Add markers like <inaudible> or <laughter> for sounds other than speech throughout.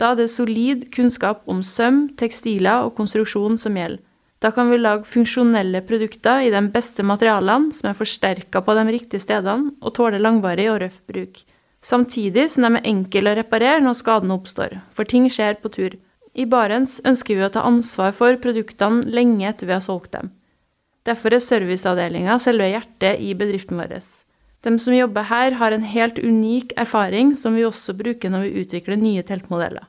Da er det solid kunnskap om søm, tekstiler og konstruksjon som gjelder. Da kan vi lage funksjonelle produkter i de beste materialene, som er forsterka på de riktige stedene og tåler langvarig og røff bruk. Samtidig som de er enkle å reparere når skadene oppstår, for ting skjer på tur. I Barents ønsker vi å ta ansvar for produktene lenge etter vi har solgt dem. Derfor er serviceavdelinga selve hjertet i bedriften vår. De som jobber her, har en helt unik erfaring som vi også bruker når vi utvikler nye teltmodeller.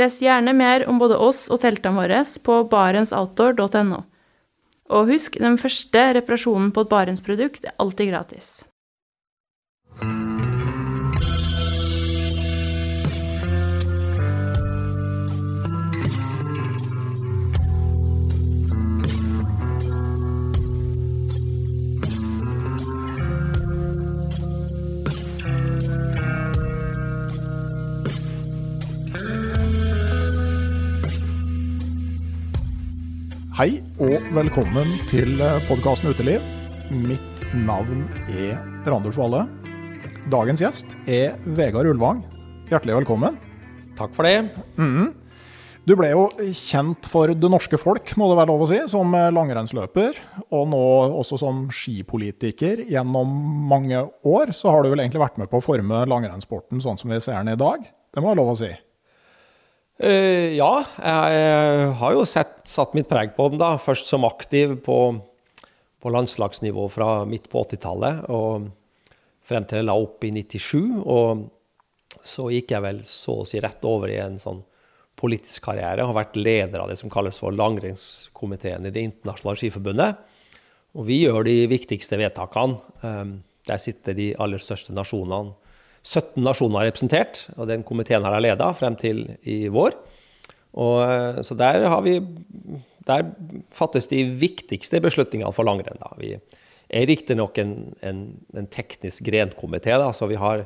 Les gjerne mer om både oss og teltene våre på barentsoutdoor.no. Og husk, den første reparasjonen på et Barents-produkt er alltid gratis. Hei og velkommen til podkasten Uteliv. Mitt navn er Randulf Valle. Dagens gjest er Vegard Ulvang. Hjertelig velkommen. Takk for det. Mm. Du ble jo kjent for det norske folk, må det være lov å si, som langrennsløper, og nå også som skipolitiker. Gjennom mange år så har du vel egentlig vært med på å forme langrennssporten sånn som vi ser den i dag. Det må være lov å si? Uh, ja, jeg har jo sett, satt mitt preg på den, da. Først som aktiv på, på landslagsnivå fra midt på 80-tallet og frem til jeg la opp i 97. Og så gikk jeg vel så å si rett over i en sånn politisk karriere. Har vært leder av det som kalles for langrennskomiteen i Det internasjonale skiforbundet. Og vi gjør de viktigste vedtakene. Um, der sitter de aller største nasjonene 17 nasjoner representert, og den komiteen har jeg leda frem til i vår. Og, eh, så der, vi, der fattes de viktigste beslutningene for langrenn. Da. Vi er riktignok en, en, en teknisk grenkomité, så vi har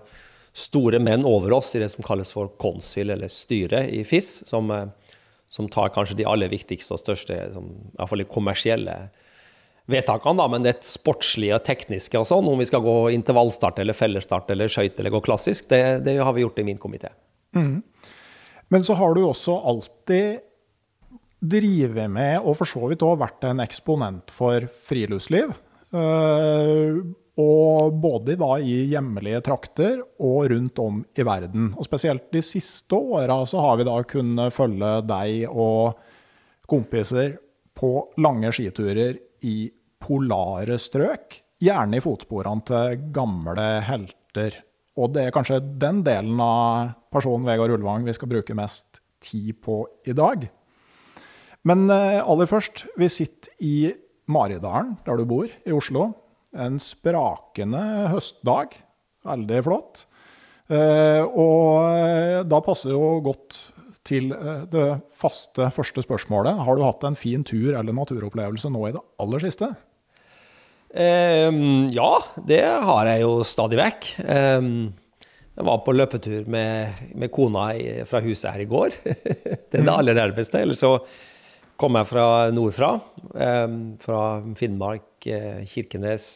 store menn over oss i det som kalles for konsil, eller styre i FIS, som, eh, som tar kanskje de aller viktigste og største, som, iallfall de kommersielle vedtakene, da, men det sportslige og tekniske og sånn, om vi skal gå intervallstart eller fellesstart eller skøyte eller gå klassisk, det, det, har vi gjort i min komité. Mm. Men så har du også alltid drevet med, og for så vidt òg vært en eksponent for friluftsliv. Uh, og både da i hjemlige trakter og rundt om i verden. Og spesielt de siste åra så har vi da kunnet følge deg og kompiser på lange skiturer i polare strøk, gjerne i fotsporene til gamle helter. Og det er kanskje den delen av personen Vegard Ulvang vi skal bruke mest tid på i dag. Men eh, aller først, vi sitter i Maridalen, der du bor, i Oslo. En sprakende høstdag. Veldig flott. Eh, og eh, da passer det jo godt til eh, det faste første spørsmålet. Har du hatt en fin tur eller naturopplevelse nå i det aller siste? Um, ja, det har jeg jo stadig vekk. Um, jeg var på løpetur med, med kona i, fra huset her i går. <laughs> det er det mm. aller nærmeste. Eller så kom jeg fra nordfra. Um, fra Finnmark, eh, Kirkenes,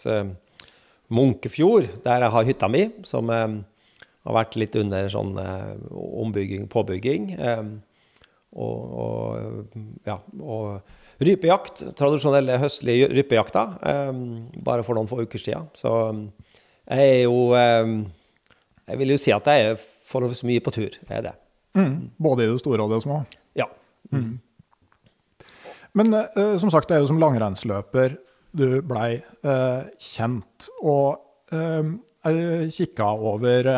Munkefjord, der jeg har hytta mi. som har vært litt under sånn eh, ombygging, påbygging. Eh, og, og, ja, og rypejakt, tradisjonelle høstlige rypejakta, eh, bare for noen få uker siden. Så jeg er jo Jeg vil jo si at jeg er forholdsvis mye på tur. Jeg er det. Mm, både i det store og det små? Ja. Mm. Men uh, som sagt, det er jo som langrennsløper du blei uh, kjent. Og uh, jeg kikka over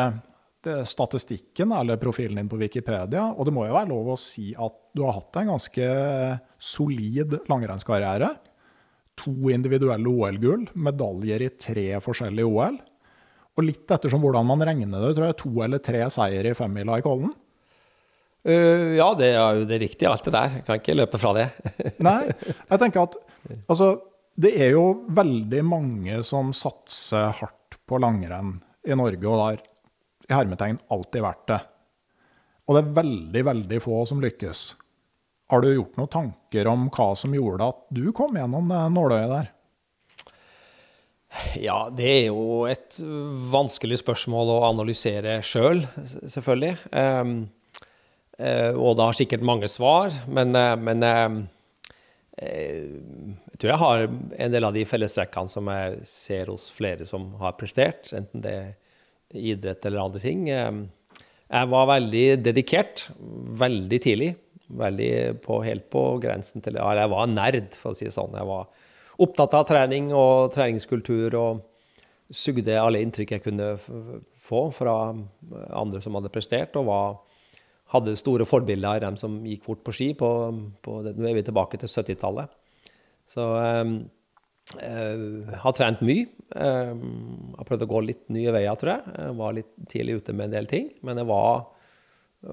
statistikken eller profilen din på Wikipedia. Og det må jo være lov å si at du har hatt en ganske solid langrennskarriere. To individuelle OL-gull, medaljer i tre forskjellige OL. Og litt ettersom hvordan man regner det, tror jeg to eller tre seier i femmila i Kollen? Uh, ja, det er jo det riktige, alt det der. Jeg kan ikke løpe fra det. <laughs> Nei, jeg tenker at altså, det er jo veldig mange som satser hardt på langrenn i Norge, og det har i hermetegn alltid vært det. Og det er veldig, veldig få som lykkes. Har du gjort noen tanker om hva som gjorde at du kom gjennom det nåløyet der? Ja, det er jo et vanskelig spørsmål å analysere sjøl, selv, selvfølgelig. Um, uh, og det har sikkert mange svar, men, uh, men uh, jeg tror jeg har en del av de fellestrekkene som jeg ser hos flere som har prestert, enten det er idrett eller andre ting. Jeg var veldig dedikert veldig tidlig. Veldig på, helt på grensen til Eller jeg var nerd, for å si det sånn. Jeg var opptatt av trening og treningskultur og sugde alle inntrykk jeg kunne få fra andre som hadde prestert, og var, hadde store forbilder av dem som gikk fort på ski. På, på nå er vi tilbake til 70-tallet. Så uh, har trent mye. Jeg har prøvd å gå litt nye veier, tror jeg. jeg. Var litt tidlig ute med en del ting. Men jeg var,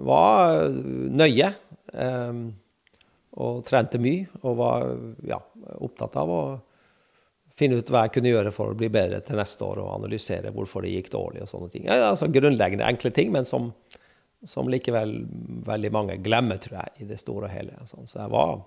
var nøye. Og trente mye og var ja, opptatt av å finne ut hva jeg kunne gjøre for å bli bedre til neste år, og analysere hvorfor det gikk dårlig og sånne ting. Ja, altså Grunnleggende enkle ting, men som, som, likevel veldig mange glemmer, tror jeg, i det store og hele. Sånn. Så jeg var,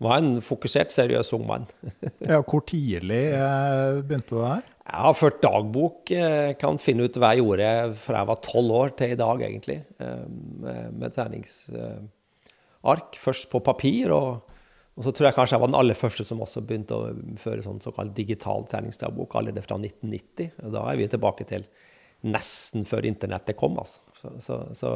var, en fokusert, seriøs ung mann. <laughs> ja, hvor tidlig eh, begynte du der? Jeg har ført dagbok. Jeg kan finne ut hva jeg gjorde fra jeg var tolv år til i dag, egentlig, eh, med, terningsark. først på papir. Og, og, så tror jeg kanskje jeg var den aller første som også begynte å føre sånn såkalt digital terningsdagbok, allerede fra 1990. Og da er vi tilbake til nesten før internettet kom, altså. Så, så, så,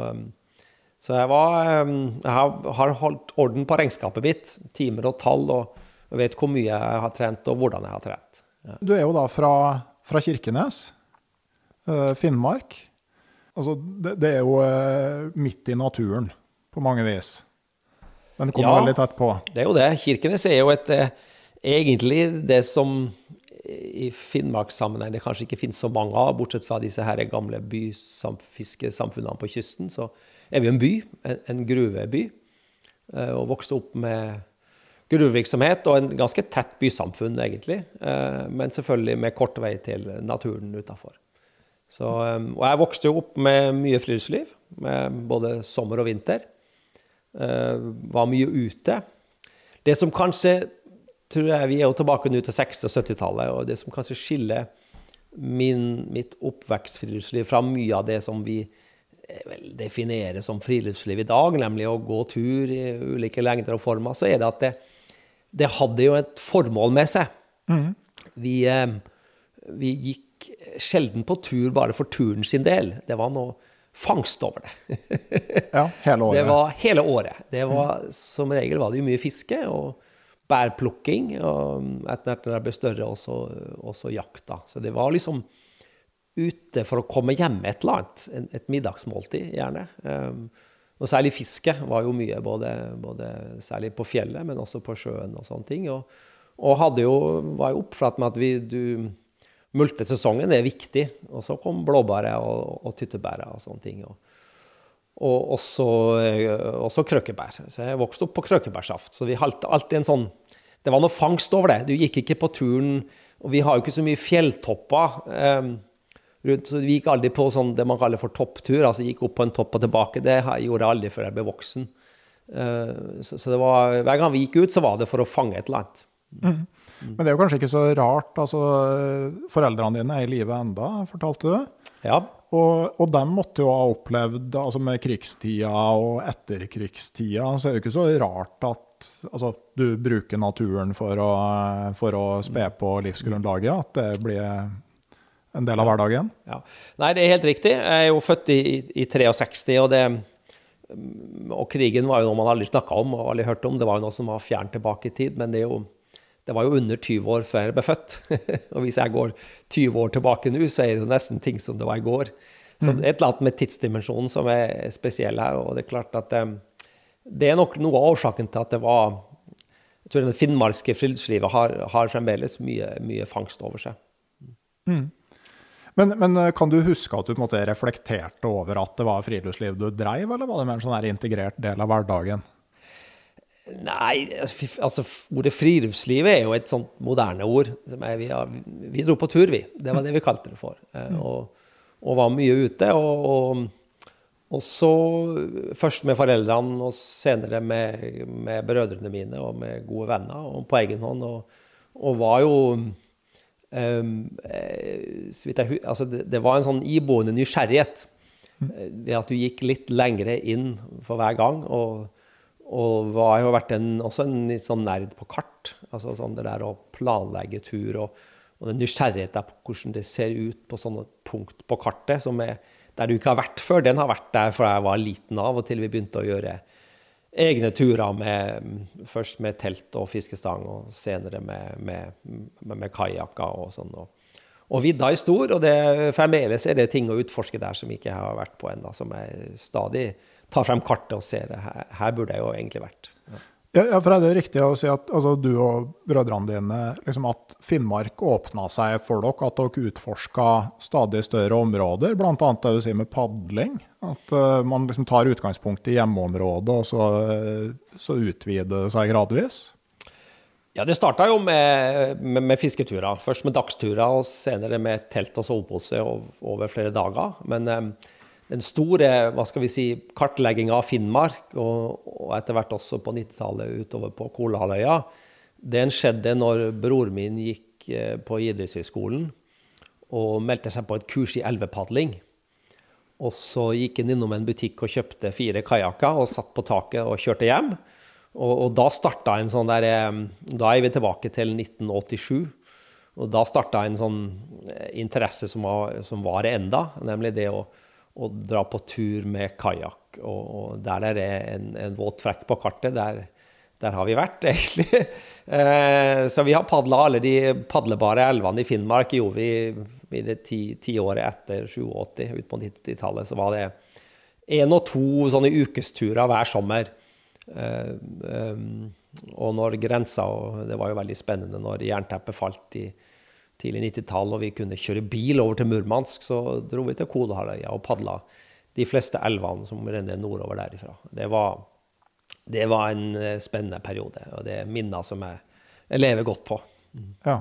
så jeg, var, um, jeg har holdt orden på regnskapet mitt. Timer og tall, og, jeg vet hvor mye jeg har trent, og hvordan jeg har trent. Ja. Du er jo da fra, fra Kirkenes, uh, Finnmark. Altså, det, det, er jo uh, midt i naturen på mange vis. Den kommer ja, veldig tett på. Det er jo det. Kirkenes er jo et eh, Egentlig det som i Finnmarkssammenheng det kanskje ikke finnes så mange av, bortsett fra disse her gamle byfiskesamfunnene på kysten, så er vi en by, en, en gruveby, eh, og vokste opp med gruvevirksomhet og en ganske tett bysamfunn, egentlig. Eh, men selvfølgelig med kort vei til naturen utafor. Og jeg vokste jo opp med mye friluftsliv, med både sommer og vinter. Eh, var mye ute. Det som kanskje tror jeg Vi er jo tilbake nå til 60- og 70-tallet. Og det som kanskje skiller min, mitt oppvekstfriluftsliv fra mye av det som vi eh, vel, definerer som friluftsliv i dag, nemlig å gå tur i ulike lengder og former, så er det at det, det hadde jo et formål med seg. Mm. Vi, eh, vi, gikk sjelden på tur bare for turen sin del. Det var noe fangst over det. <laughs> ja, hele året. Det var hele året. Det var, som regel var det jo mye fiske og bærplukking. Og etter hvert når det ble større, også, også jakta. Så det var liksom ute for å komme hjem med et eller annet. Et middagsmåltid, gjerne. Um, og særlig fiske var jo mye, både, både, særlig på fjellet, men også på sjøen og sånne ting. Og, og hadde jo, var jo oppflatt med at vi, du multesesongen er viktig. Og så kom blåbæret og, og tyttebæret og sånne ting. Og, og også, også, krøkebær. Så jeg vokste opp på krøkebærsaft. Så vi holdt alltid en sånn Det var noe fangst over det. Du gikk ikke på turen Og vi har jo ikke så mye fjelltopper. Um, rundt, så vi gikk aldri på sånn det man kaller for topptur. Altså gikk opp på en topp og tilbake. Det gjorde jeg aldri før jeg ble voksen. Uh, så, så var, hver gang vi gikk ut, så var det for å fange et eller annet. Mm. Men det er jo kanskje ikke så rart. altså Foreldrene dine er i live enda, fortalte du. Ja. Og, og de måtte jo ha opplevd, altså med krigstida og etterkrigstida, så er det jo ikke så rart at altså, du bruker naturen for å, for å spe på livsgrunnlaget. At det blir en del av hverdagen. Ja. Nei, det er helt riktig. Jeg er jo født i, i 63, og det og krigen var jo noe man aldri snakka om og aldri hørte om. Det var jo noe som var fjernt tilbake i tid. Men det er jo det var jo under 20 år før jeg ble født. <laughs> og hvis jeg går 20 år tilbake nå, så er det jo nesten ting som det var i går. Så mm. et eller annet med tidsdimensjonen som er spesiell her. Og det er klart at um, det er nok noe av årsaken til at det var Jeg tror det finnmarkske friluftslivet har, har, fremdeles mye, mye, fangst over seg. Mm. Men, men, eh, kan du huske at du måte, reflekterte over at det var friluftsliv du dreiv, eller var det mer en sånn integrert del av hverdagen? Nei, altså ordet friluftsliv er jo et sånt moderne ord. Er, vi, har, vi, dro på tur, vi. Det var det vi kalte det for. Eh, og, og var mye ute. Og, og, og, så først med foreldrene, og senere med, med, brødrene mine og med gode venner, og på egen hånd. Og, og var jo jeg, altså det, det, var en sånn iboende nysgjerrighet. Det at du gikk litt lengre inn for hver gang. og og var jo vært en, også en litt sånn nerd på kart. altså sånn Det der å planlegge tur og, og den nysgjerrigheten på hvordan det ser ut på sånne punkt på kartet som er, der du ikke har vært før, den har vært der fra jeg var liten av og til vi begynte å gjøre egne turer med, først med telt og fiskestang, og senere med, med, med, med kajakker og sånn. Og, og vidda er stor, og det, fremdeles er det ting å utforske der som ikke jeg har vært på ennå, som jeg stadig tar frem kartet og ser her, her burde jeg jo egentlig vært. Ja. For er det riktig å si at altså, du og brødrene dine liksom At Finnmark åpna seg for dere, at dere utforska stadig større områder, bl.a. det med padling? At uh, man liksom tar utgangspunkt i hjemmeområdet, og så, uh, så utvider det seg gradvis? Ja, det starta jo med, med, med, fisketurer. Først med dagsturer, og senere med telt og sovepose over flere dager. Men um, den store hva skal vi si, kartlegginga av Finnmark, og, og, etter hvert også på 90-tallet utover på Kolahalvøya, den skjedde når bror min gikk eh, på idrettshøyskolen og meldte seg på et kurs i elvepadling. Og så gikk han innom en butikk og kjøpte fire kajakker og satt på taket og kjørte hjem. Og, og da starta en sånn der eh, Da er vi tilbake til 1987. Og da starta en sånn eh, interesse som var, som var enda, nemlig det å å dra på tur med kajakk. Og, og, der er det en, en våt frekk på kartet. Der, der har vi vært, <laughs> egentlig. Eh, så vi har padla alle de padlebare elvene i Finnmark. gjorde vi i det ti, tiåret etter 87, ut på 90-tallet. Så var det én og to sånne ukesturer hver sommer. Eh, um, og når grensa Og det var jo veldig spennende når jernteppet falt i tidlig 90-tall, og vi kunne kjøre bil over til Murmansk, så dro vi til Kodehalvøya og padla de fleste elvene som renner nordover derifra. Det var, det var en eh, spennende periode, og det er minner som jeg, jeg lever godt på. Ja.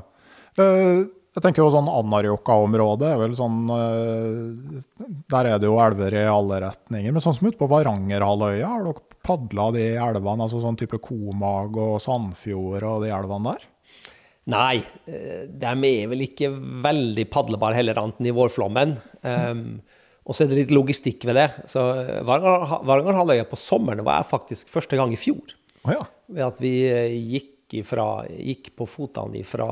Eh, jeg tenker jo sånn Anárjohka-området er vel sånn eh, Der er det jo elver i alle retninger. Men sånn som ute på Varangerhalvøya, har dere padla de elvene? Altså sånn type Komag og Sandfjord og de elvene der? Nei, eh, de er vel ikke veldig padlebare heller, annet enn i vårflommen. Um, og så er det litt logistikk ved det. Så eh, Varangerhalvøya på sommeren var jeg faktisk første gang i fjor. Oh, ja. Ved at vi eh, gikk, ifra, gikk på fotene fra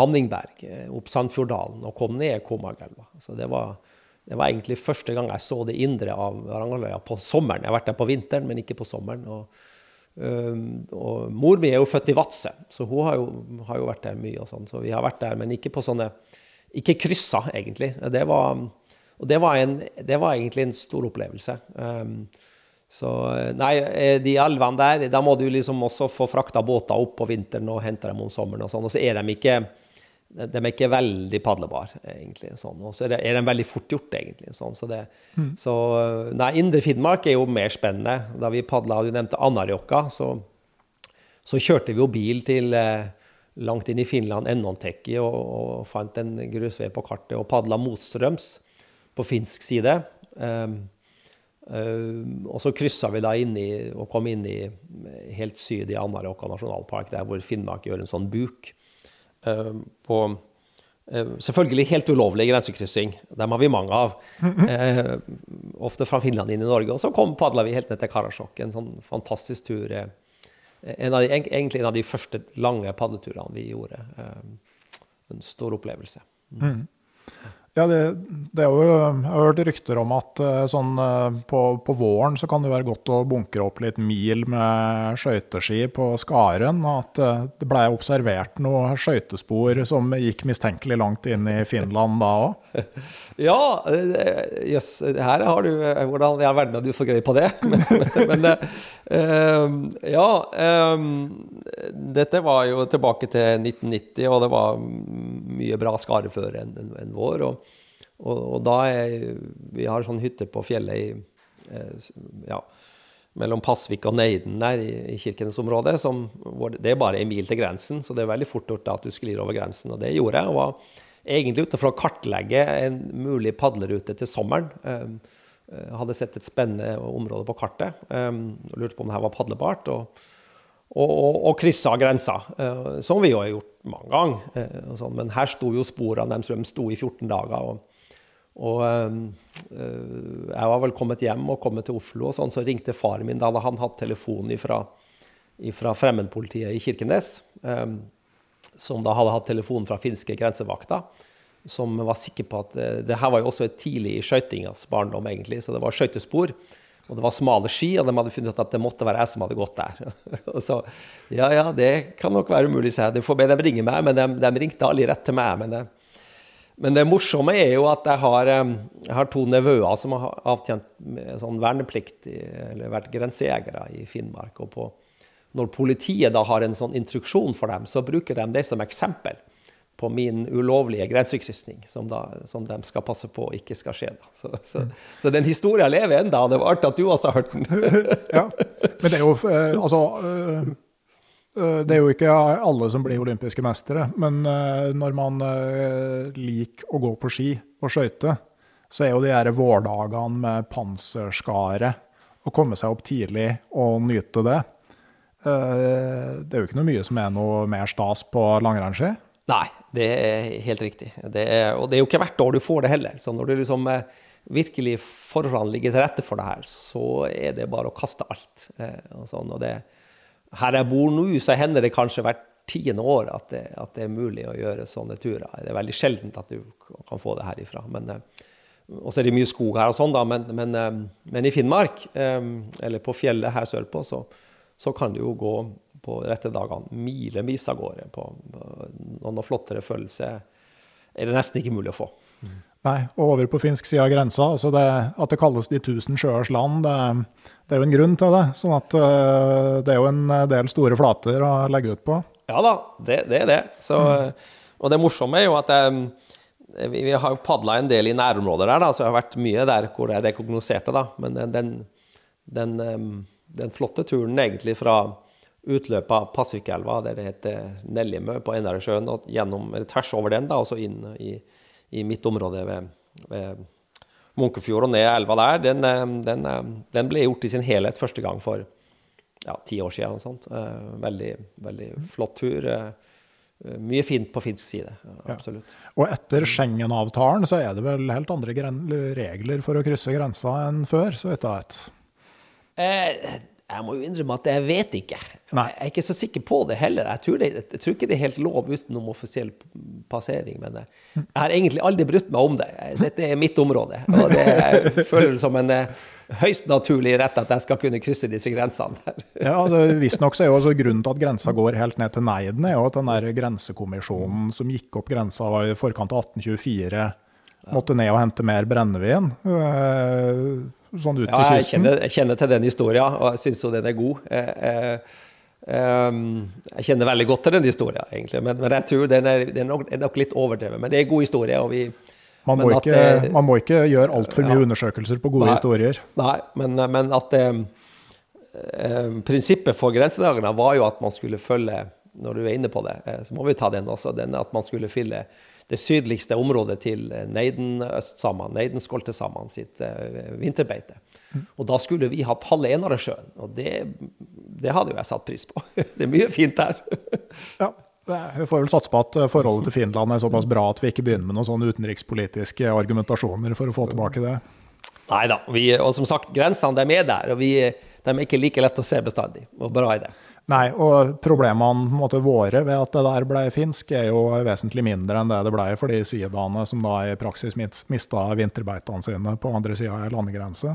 Hanningberg opp Sandfjorddalen og kom ned Komagelva. Så det var, det var, egentlig første gang jeg så det indre av Varangerhalvøya på sommeren. Jeg har vært der på vinteren, men ikke på sommeren. og og mor mi er jo født i Vadsø, så hun har jo, har jo, vært der mye. og sånn, Så vi har vært der, men ikke på sånne Ikke kryssa, egentlig. Det var, og det var, en, det var egentlig en stor opplevelse. Um, så nei, eh, de elvene der, da må du liksom også få frakta båter opp på vinteren og hente dem om sommeren og sånn. Og så er de ikke de er ikke veldig padlebare, egentlig. Sånn. Og så er, de veldig fort gjort, egentlig. Sånn. Så, det, mm. så nei, Indre Finnmark er jo mer spennende. Da vi padla, du nevnte Anarjokka, så, så, kjørte vi jo bil til eh, langt inn i Finland, Ennontekki, og, og fant en grusvei på kartet og padla motstrøms på finsk side. Um, um, og så kryssa vi da inn i, og kom inn i helt syd i Anarjokka nasjonalpark, der hvor Finnmark gjør en sånn buk. Eh, på eh, Selvfølgelig helt ulovlig grensekryssing. Dem har vi mange av. Eh, ofte fra Finland inn i Norge. Og så kom padla vi helt ned til Karasjok. En sånn fantastisk tur. En de, egentlig en av de første lange padleturene vi gjorde. en stor opplevelse. Mm. Ja, det, det jo, jeg har hørt rykter om at eh, sånn, eh, på, på, våren så kan det være godt å bunkre opp litt mil med skøyteski på Skaren. Og at eh, det ble observert noen skøytespor som gikk mistenkelig langt inn i Finland da òg? <laughs> Ja, jøss. Yes, her har du Hvordan i all verden har du fått greie på det? <laughs> Men, men uh, ja. Um, dette var jo tilbake til 1990, og det var mye bra skareføre enn en, en vår. Og, og, og, da er Vi har sånn hytte på fjellet i eh, ja, mellom Pasvik og Neiden der i, i Kirkenes-området. Det er bare en mil til grensen, så det er veldig fort gjort at du sklir over grensen. Og det gjorde jeg. og var egentlig ute for å kartlegge en mulig padlerute til sommeren. Eh, jeg hadde sett et spennende område på kartet og lurte på om det her var padlebart. og og, og, og kryssa grensa, som vi jo har gjort mange ganger. Sånn. Men her sto jo sporene, de sto i 14 dager. Og, og uh, jeg var vel kommet hjem og kommet til Oslo, og sånn, så ringte faren min. Da hadde han hatt telefon fra fremmedpolitiet i Kirkenes, um, som da hadde hatt telefon fra finske grensevakta som var sikker på at eh, det her var jo også et tidlig i skøytingas barndom, egentlig. Så det var skøytespor, og det var smale ski, og de hadde funnet ut at det måtte være jeg som hadde gått der. <laughs> og så ja, ja, det kan nok være umulig, sa jeg. Du får be dem ringe meg, men de, de ringte aldri rett til meg. men det, men det morsomme er jo at jeg har, eh, jeg har to nevøer som har avtjent sånn verneplikt, eller vært grensejegere i Finnmark. og på, Når politiet da har en sånn instruksjon for dem, så bruker de det som eksempel på min ulovlige grensekrysning, som, som, de skal passe på ikke skal skje. Så, så, så, den historien lever enda, og det var artig at du også har hørt den. <laughs> ja, Men det er jo eh, altså eh, eh, det er jo ikke alle som blir olympiske mestere, men når man liker å gå på ski og skøyte, så er jo de her vårdagene med panserskare, å komme seg opp tidlig og nyte det Det er jo ikke noe mye som er noe mer stas på langrennsski. Nei, det er helt riktig. Det er, og det er jo ikke hvert år du får det heller. Så når du liksom eh, virkelig forhånd ligger til rette for det her, så er det bare å kaste alt. Eh, og sånn, og det, her jeg bor nå, så hender det kanskje hvert tiende år at det, at det, er mulig å gjøre sånne turer. Det er veldig sjeldent at du kan få det herifra. Men, eh, og så er det mye skog her og sånn, da, men, men, men i Finnmark, eller på fjellet her sørpå, så, så kan du jo gå på rette dagene milevis av gårde. På, noen noe flottere følelse er det nesten ikke mulig å få. Nei, og over på finsk side av grensa. altså det, At det kalles de tusen sjøers land, det, det, er jo en grunn til det. sånn at uh, det er jo en del store flater å legge ut på. Ja da, det, det er det. Så, mm. Og det morsomme er jo at jeg, eh, vi, har jo padla en del i nærområder der, da, så jeg har vært mye der hvor det er rekognoserte. da, Men den, den, den flotte turen egentlig fra utløpet av Pasvikelva, der det heter Nellimø på Enarøysjøen, og gjennom, tvers over den, da, og så inn i, i mitt område ved, ved Munkefjord og ned elva der, den, eh, den, eh, den, ble gjort i sin helhet første gang for ja, ti år siden. Og sånt. Eh, veldig, veldig flott tur. Mye fint på finsk side. Absolutt. Ja. Og etter Schengen-avtalen så er det vel helt andre regler for å krysse grensa enn før, så vidt jeg vet? Eh, jeg må jo innrømme at jeg vet ikke. Nei. Jeg er ikke så sikker på det heller. Jeg tror, det, jeg tror, ikke det er helt lov utenom offisiell passering. Men jeg har egentlig aldri brutt meg om det. Dette er mitt område. Og det, jeg føler det som en eh, høyst naturlig rett at jeg skal kunne krysse disse grensene. ja, Visstnok er jo altså grunnen til at grensa går helt ned til Neiden, er jo at den der grensekommisjonen som gikk opp grensa i forkant av 1824, måtte ned og hente mer brennevin. Eh, sånn ut ja, til kysten? Jeg kjenner, jeg kjenner til den historien, og jeg syns jo den er god. Jeg, eh, jeg, kjenner veldig godt til den historien, egentlig, men, men jeg tror den er, den er, nok, litt overdrevet. Men det er en god historie. og vi man må, ikke, det, man må ikke gjøre altfor mye ja, undersøkelser på gode nei, historier. Nei, men, men at eh, prinsippet for grensedagene var jo at man skulle følge Når du er inne på det, så må vi ta den også. Den at man skulle fylle det sydligste området til Neiden-østsamene, Neiden-skoltesamene sitt uh, vinterbeite. Og da skulle vi hatt halve Enarøysjøen, og det, det, hadde jo jeg satt pris på. <laughs> det er mye fint der. ja. Vi får vel satse på at forholdet til Finland er såpass bra at vi ikke begynner med noen sånne utenrikspolitiske argumentasjoner for å få tilbake det. Nei da. Og som sagt, grensene de er der, og vi, de er ikke like lett å se bestandig. Og bra er det. Nei, og problemene måte, våre ved at det der ble finsk, er jo vesentlig mindre enn det det ble for de sidaene som da i praksis mista vinterbeitene sine på andre sida av landegrensa.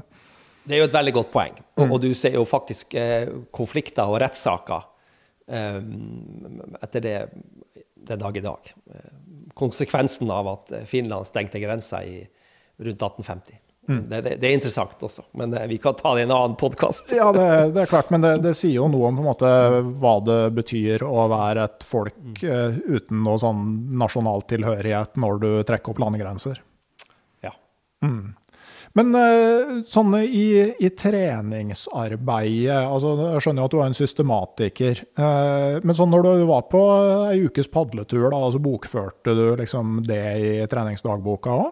Det er jo et veldig godt poeng. Og, mm. og du ser jo faktisk eh, konflikter og rettssaker eh, etter det den dag i dag. Eh, konsekvensen av at Finland stengte grensa i rundt 1850. Mm. Det, det, det, er interessant også, men vi kan ta det i en annen podkast. ja, det, <laughs> det, er klart, men det, sier jo noe om måte hva det betyr å være et folk mm. uh, uten noe sånn nasjonal tilhørighet når du trekker opp landegrenser. Ja. Mm. Men sånn i, i, treningsarbeidet altså Jeg skjønner jo at du er en systematiker. Men sånn når du var på ei ukes padletur, da, altså bokførte du liksom det i treningsdagboka òg?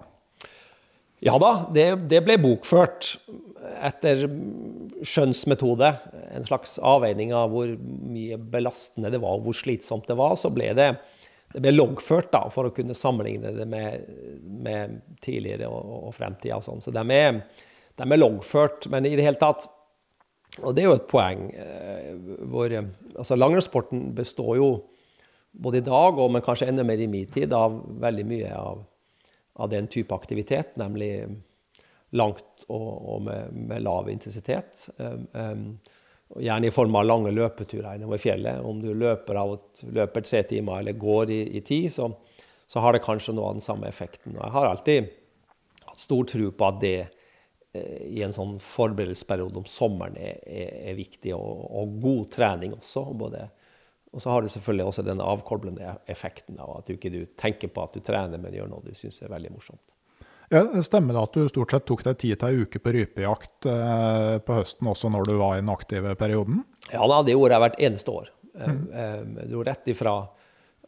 Ja da, det, det, ble bokført etter skjønnsmetode. En slags avveining av hvor mye belastende det var, og hvor slitsomt det var. Så ble det, det ble loggført da, for å kunne sammenligne det med, med tidligere og, og fremtida. Sånn. Så de er, de er loggført. Men i det hele tatt Og det er jo et poeng eh, hvor altså Langrennssporten består jo både i dag og men kanskje enda mer i min tid av veldig mye av av den type aktivitet, nemlig langt og, og med, med, lav intensitet. Um, um, gjerne i form av lange løpeturer innover fjellet. Om du løper, av, løper tre timer eller går i, i tid, så, så, har det kanskje noe av den samme effekten. Og jeg har alltid hatt stor tro på at det eh, i en sånn forberedelsesperiode om sommeren er, er, er viktig, og, og, god trening også. både og så har du selvfølgelig også den avkoblende effekten av at du ikke du tenker på at du trener, men gjør noe du syns er veldig morsomt. Ja, Stemmer det at du stort sett tok deg tid til ei uke på rypejakt eh, på høsten også når du var i den aktive perioden? Ja da, det gjorde jeg hvert eneste år. Mm. Jeg dro rett ifra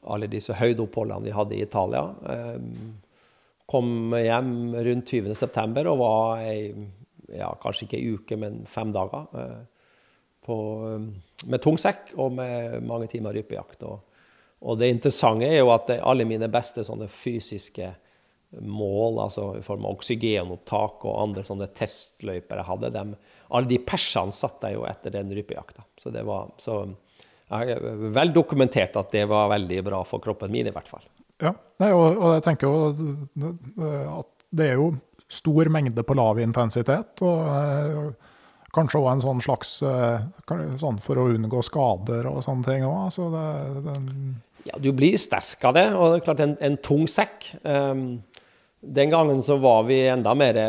alle disse høydeoppholdene vi hadde i Italia. Kom hjem rundt 20.9. og var ei, ja, kanskje ikke ei uke, men fem dager på, um, med tung sekk og med mange timer rypejakt. Og, og, det interessante er jo at alle mine beste sånne fysiske mål, altså i form av oksygenopptak og andre sånne testløyper jeg hadde, dem, alle de persene satt jeg jo etter den rypejakta. Så det var så jeg vel dokumentert at det var veldig bra for kroppen min, i hvert fall. Ja, Nei, og, og, jeg tenker jo at det er jo stor mengde på lav intensitet. og Kanskje òg en sånn slags eh, sånn for å unngå skader og sånne ting òg. Så Ja, du blir sterk av det. Og det er klart, en, en tung sekk um, Den gangen så var vi enda mer,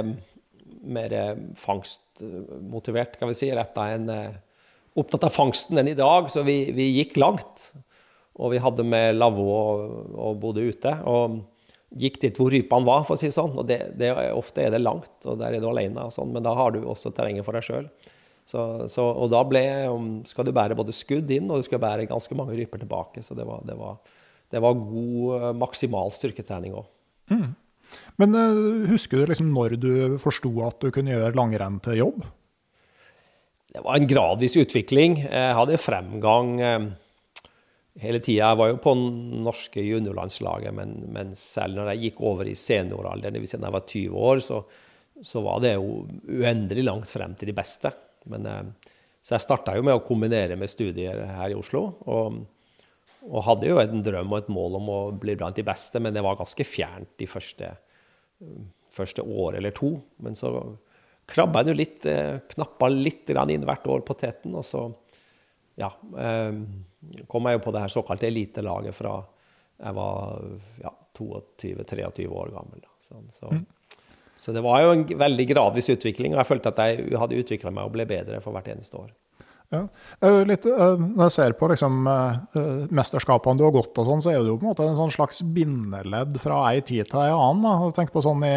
mer fangstmotivert, kan vi si, retta enn uh, opptatt av fangsten enn i dag. Så vi, vi gikk langt. Og vi hadde med lavvo og, og bodde ute. og gikk dit hvor rypene var, for å si det sånn. Og det, det, ofte er det langt, og der er du alene, og sånn, men da har du også terrenget for deg sjøl. og da ble, skal du bære både skudd inn, og du skal bære ganske mange ryper tilbake. Så det var, det var, det var god, eh, maksimal styrketrening òg. Mm. Men uh, husker du liksom når du forsto at du kunne gjøre langrenn til jobb? Det var en gradvis utvikling. Jeg hadde fremgang. Hele tida. Jeg var jo på norske juniorlandslaget, men, men, selv når jeg gikk over i senioralderen, da jeg var 20 år, så, så, var det jo uendelig langt frem til de beste. Men, eh, så jeg starta jo med å kombinere med studier her i Oslo. Og, og hadde jo en drøm og et mål om å bli blant de beste, men det var ganske fjernt de første, første år eller to. Men så krabba jeg jo litt, eh, knappa litt inn hvert år på teten, og så ja, eh, kom jeg jo på det her såkalte elitelaget fra jeg var ja, 22-23 år gammel. Så, så, mm. så, det var jo en veldig gradvis utvikling, og jeg følte at jeg hadde utvikla meg og ble bedre for hvert eneste år. Ja. Litt, når jeg ser på liksom, mesterskapene du har gått, og sånn, så er det jo på en måte en sånn slags bindeledd fra ei tid til ei annen. Da. Tenk på sånn i,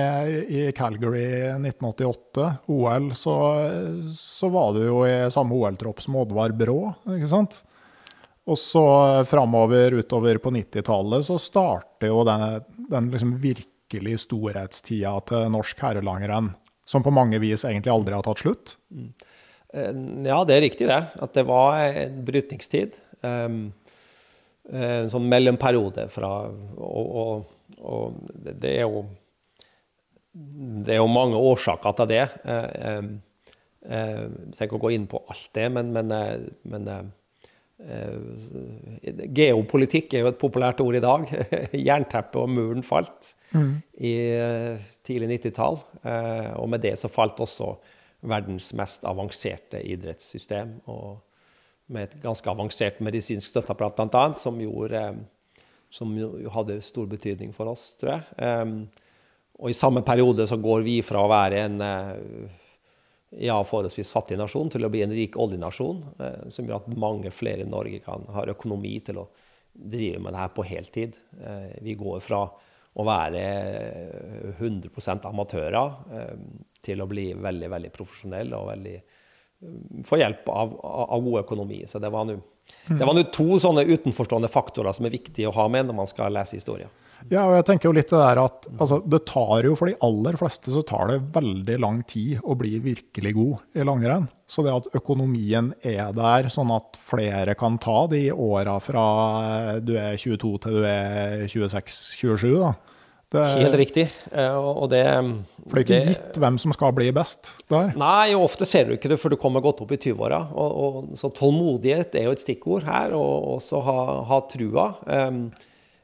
i Calgary 1988, OL, så, så, var du jo i samme OL-tropp som Oddvar Brå. ikke sant? Og så framover utover på 90-tallet så starter jo den, den liksom virkelig storhetstida til norsk herrelangrenn, som på mange vis egentlig aldri har tatt slutt. Mm. Eh, ja, det er riktig det. At det var en brytningstid. Um, en sånn mellomperiode fra og, og, og, det er jo Det er jo mange årsaker til det. Jeg trenger ikke å gå inn på alt det, men, men, men Geopolitikk er jo et populært ord i dag. <laughs> Jernteppet og muren falt mm. i tidlig 90-tall. Og med det så falt også verdens mest avanserte idrettssystem. Og med et ganske avansert medisinsk støtteapparat bl.a., som, gjorde, som hadde stor betydning for oss, tror jeg. og i samme periode så går vi fra å være en ja, forholdsvis fattig nasjon til å bli en rik oljenasjon, som gjør at mange flere i Norge kan ha økonomi til å drive med det her på heltid. Vi går fra å være 100% amatører til å bli veldig veldig profesjonell og veldig, få hjelp av, av god økonomi. Så det var nå to sånne utenforstående faktorer som er viktige å ha med når man skal lese historie. Ja, og jeg tenker jo litt det der at altså, det tar jo for de aller fleste så tar det veldig lang tid å bli virkelig god i langrenn. Så det at økonomien er der, sånn at flere kan ta de åra fra du er 22 til du er 26-27, da det, Helt riktig. Eh, og det, for det er ikke det, gitt hvem som skal bli best der? Nei, og ofte ser du ikke det før du kommer godt opp i 20-åra. Så tålmodighet er jo et stikkord her, og også ha, ha trua. Um,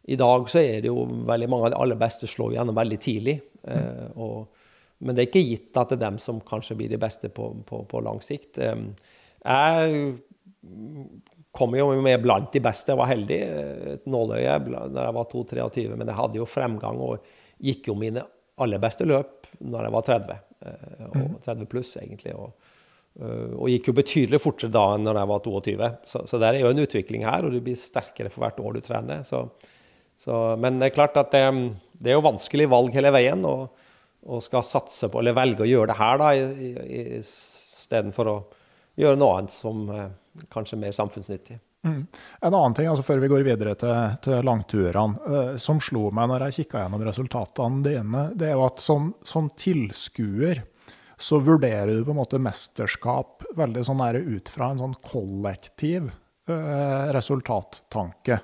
I dag så er det jo veldig mange av de aller beste slår gjennom veldig tidlig. Eh, og, men det er ikke gitt at det er dem som kanskje blir de beste på, på, på lang sikt. Um, jeg kom jo med blant de beste. Jeg var heldig. Et nåløye da jeg var 2-23, men jeg hadde jo fremgang og gikk jo mine aller beste løp når jeg var 30. Eh, og 30 mm. pluss, egentlig. Og, eh, og, gikk jo betydelig fortere da enn når jeg var 22. Så, så det er jo en utvikling her, og du blir sterkere for hvert år du trener. Så, så, men det er klart at det, det, er jo vanskelig valg hele veien. og, og skal satse på, eller velge å gjøre det her da, istedenfor å gjøre noe annet som kanskje mer samfunnsnyttig. Mm. En annen ting altså før vi går videre til, til langturene, eh, som slo meg når jeg kikka gjennom resultatene dine, det er jo at som, som tilskuer så vurderer du på en måte mesterskap veldig sånn ut fra en sånn kollektiv eh, resultattanke.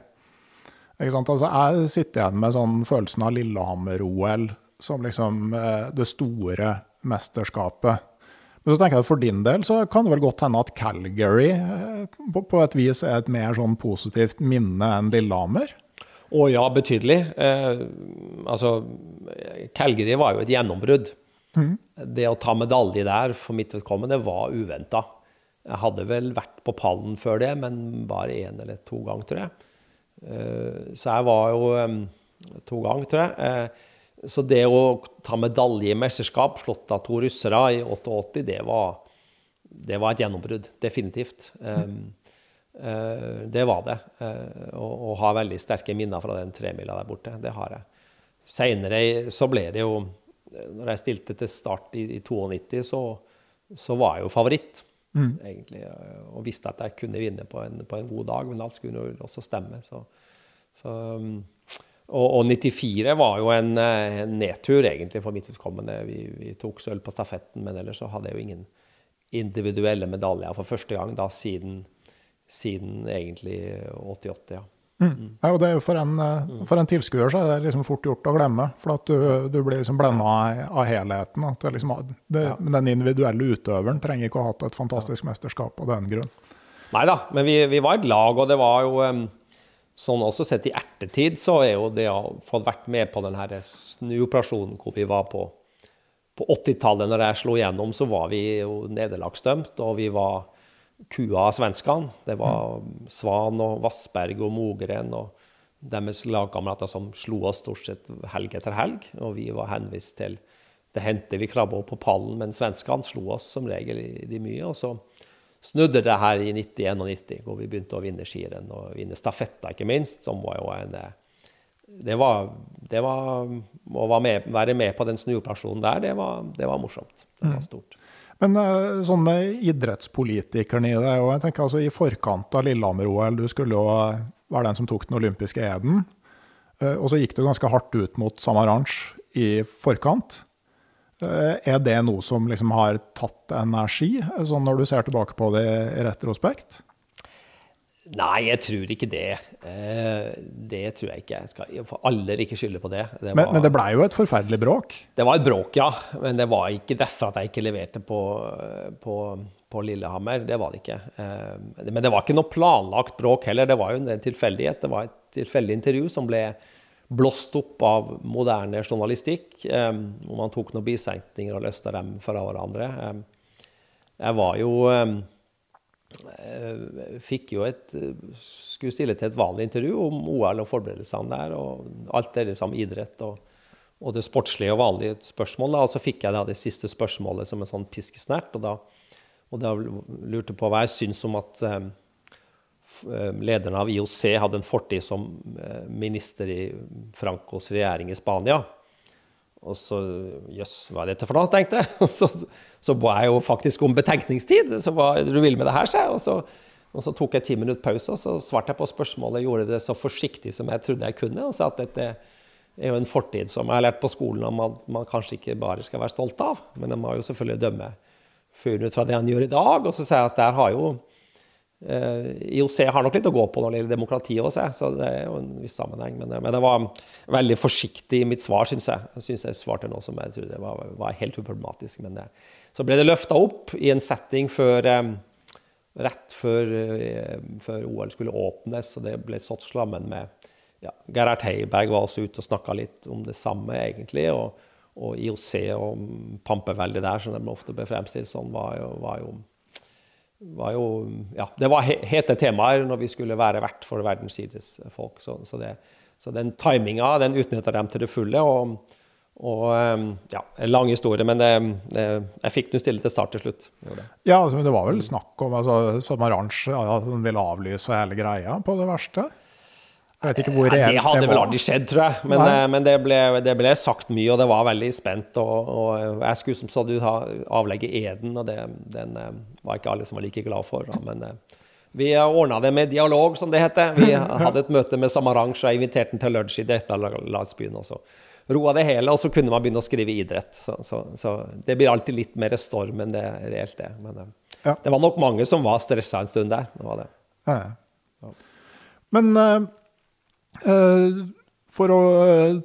Ikke sant? Altså, jeg sitter igjen med sånn følelsen av Lillehammer-OL som liksom uh, det store mesterskapet. Men så tenker jeg at for din del så kan det vel godt hende at Calgary eh, på, på et vis er et mer sånn positivt minne enn Lillehammer? Å ja, betydelig. Eh, altså, Calgary var jo et gjennombrudd. Mm. Det å ta medalje der for mitt vedkommende var uventa. Jeg hadde vel vært på pallen før det, men bare én eller to ganger, tror jeg. Eh, så jeg var jo to ganger, tror jeg. Eh, så det å ta medalje i mesterskap, slått av to russere i 88, det var, det var et gjennombrudd. Definitivt. Uh, det var det. Og, og, har veldig sterke minner fra den tremila der borte. Det har jeg. Seinere så ble det jo Når jeg stilte til start i, i 92, så, så, var jeg jo favoritt. Mm. egentlig, Og visste at jeg kunne vinne på en, på en god dag, men alt skulle jo også stemme. Så, så um, og, og 94 var jo en, eh, en, nedtur, egentlig, for mitt vedkommende. Vi, vi, tok sølv på stafetten, men ellers så hadde jeg jo ingen individuelle medaljer for første gang da siden, siden egentlig 88. ja. Mm. mm. Ja, og det er jo for en, eh, for en tilskuer så er det liksom fort gjort å glemme. For at du, du blir liksom blenda av, helheten. At det liksom, det, ja. Den individuelle utøveren trenger ikke å ha hatt et fantastisk mesterskap av den grunn. Nei da, men vi, vi, var et lag, og det var jo Sånn også sett i ertetid så er jo det å få vært med på den her snuoperasjonen hvor vi var på på 80-tallet, når jeg slo igjennom, så var vi jo nederlagsdømt, og vi var kua av svenskene. Det var Svan og Vassberg og Mogren og deres lagkamerater som slo oss stort sett helg etter helg. Og vi var henvist til det hendte vi krabba opp på pallen, men svenskene slo oss som regel i de mye. Og så snudde det her i 90-91, hvor vi begynte å vinne skirenn og vinne stafetta, ikke minst, som var jo en eh, det var, det var, Å være med, på den snuoperasjonen der, det var, det var, morsomt. Det var mm. stort. Men eh, sånn med idrettspolitikeren i det, og jeg tenker altså i forkant av Lillehammer-OL, du skulle jo være den som tok den olympiske eden. Eh, og så gikk du ganske hardt ut mot Samaranch i forkant. Eh, er det noe som liksom har tatt energi, sånn når du ser tilbake på det i retrospekt? Nei, jeg tror ikke det. Eh, det tror jeg ikke. Jeg skal for aller ikke skylde på det. det var, men, men, det blei jo et forferdelig bråk? Det var et bråk, ja. Men det var ikke derfor at jeg ikke leverte på, på, på Lillehammer. Det var det ikke. Eh, men det var ikke noe planlagt bråk heller. Det var jo en tilfeldighet. Det var et tilfeldig intervju som ble blåst opp av moderne journalistikk, eh, hvor man tok noen bisetninger og løste dem fra hverandre. Jeg var jo Fikk jo et Skulle stille til et vanlig intervju om OL og forberedelsene der, og alt det som idrett og, og det sportslige og vanlige spørsmålet. Og så fikk jeg da det siste spørsmålet som en sånn piskesnert. Og da, og da lurte på hva jeg syns om at um, lederen av IOC hadde en fortid som minister i Francos regjering i Spania. Og så Jøss, hva er dette for noe, tenkte jeg. <laughs> Og så, så ba jeg jo faktisk om betenkningstid. Så hva er det du vil med det her, sa jeg. Og så, og så tok jeg ti minutter pause, og så svarte jeg på spørsmålet. Gjorde det så forsiktig som jeg trodde jeg kunne, og sa at dette er jo en fortid som jeg har lært på skolen at man, man, kanskje ikke bare skal være stolt av. Men man må jo selvfølgelig dømme fyren ut fra det han gjør i dag. Og så sier jeg at der har jo IOC har nok litt å gå på når det gjelder demokrati også, så det er jo en viss sammenheng. Men, men det var veldig forsiktig i mitt svar, syns jeg. Jeg syns jeg svarte noe som jeg trodde var, var helt uproblematisk. Men det, så ble det løfta opp i en setting før eh, rett før, eh, før, OL skulle åpnes, og det ble satt slammen med ja, Gerhard Heiberg var også ute og snakka litt om det samme, egentlig. Og, og IOC og pampeveldet der, som de ofte ble fremstilt sånn, var jo, var jo, var jo ja, Det var hete temaer når vi skulle være vert for verdens idrettsfolk. Så, så, så den timinga den utnytta dem til det fulle. og og ehm, ja, En lang historie, men det, det, jeg fikk nå stille til start til slutt. Ja, altså, men Det var vel snakk om altså, Samaranch ja, ville avlyse hele greia på det verste? Jeg vet ikke hvor reelt det var. Det hadde vel aldri skjedd, tror jeg. Men, eh, men det, ble, det, ble, sagt mye, og det var veldig spent. Og, og jeg skulle som sa du avlegge eden, og det, den eh, var ikke alle som var like glad for. Da. Men eh, vi ordna det med dialog, som det heter. Vi hadde et møte med Samaranch, og jeg inviterte ham til lunsj i dette landsbyen også roa det hele, og så kunne man begynne å skrive idrett. Så, så, så det blir alltid litt mer storm enn det reelt er. Men ja. det var nok mange som var stressa en stund der. Det var det. Ja. Men uh, for å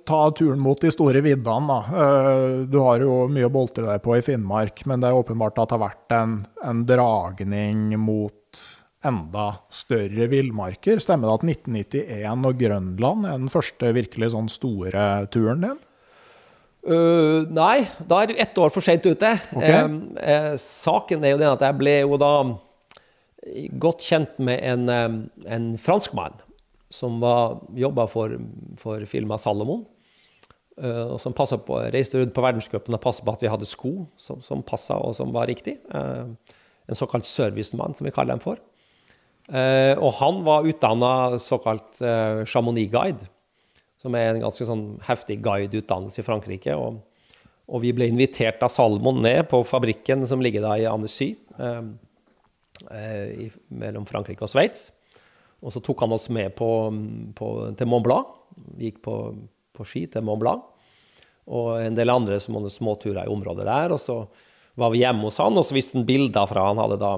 ta turen mot de store viddene, da. Uh, du har jo mye å boltre deg på i Finnmark, men det er åpenbart at det har vært en, en dragning mot enda større villmarker. Stemmer det at 1991 og Grønland er den første virkelig sånn store turen din? Uh, nei, da er du ett år for sent ute. Okay. Uh, saken er jo den at jeg ble jo da godt kjent med en, en franskmann som jobba for, for firmaet Salomon. og som på, reiste rundt på verdenscupen og passa på at vi hadde sko som, som passa og som var riktig. en såkalt servicemann, som vi kaller dem for. Uh, og han var utdanna såkalt uh, Chamonix-guide, som er en ganske sånn heftig guideutdannelse i Frankrike. Og, og, vi ble invitert av Salmon ned på fabrikken som ligger da i Annecy, uh, mellom Frankrike og Sveits. Og så tok han oss med på, på, til Mont Blanc. Vi gikk på, på, ski til Mont Blanc. Og en del andre små småturer i området der. Og så var vi hjemme hos han, og så viste han bilder fra Han hadde da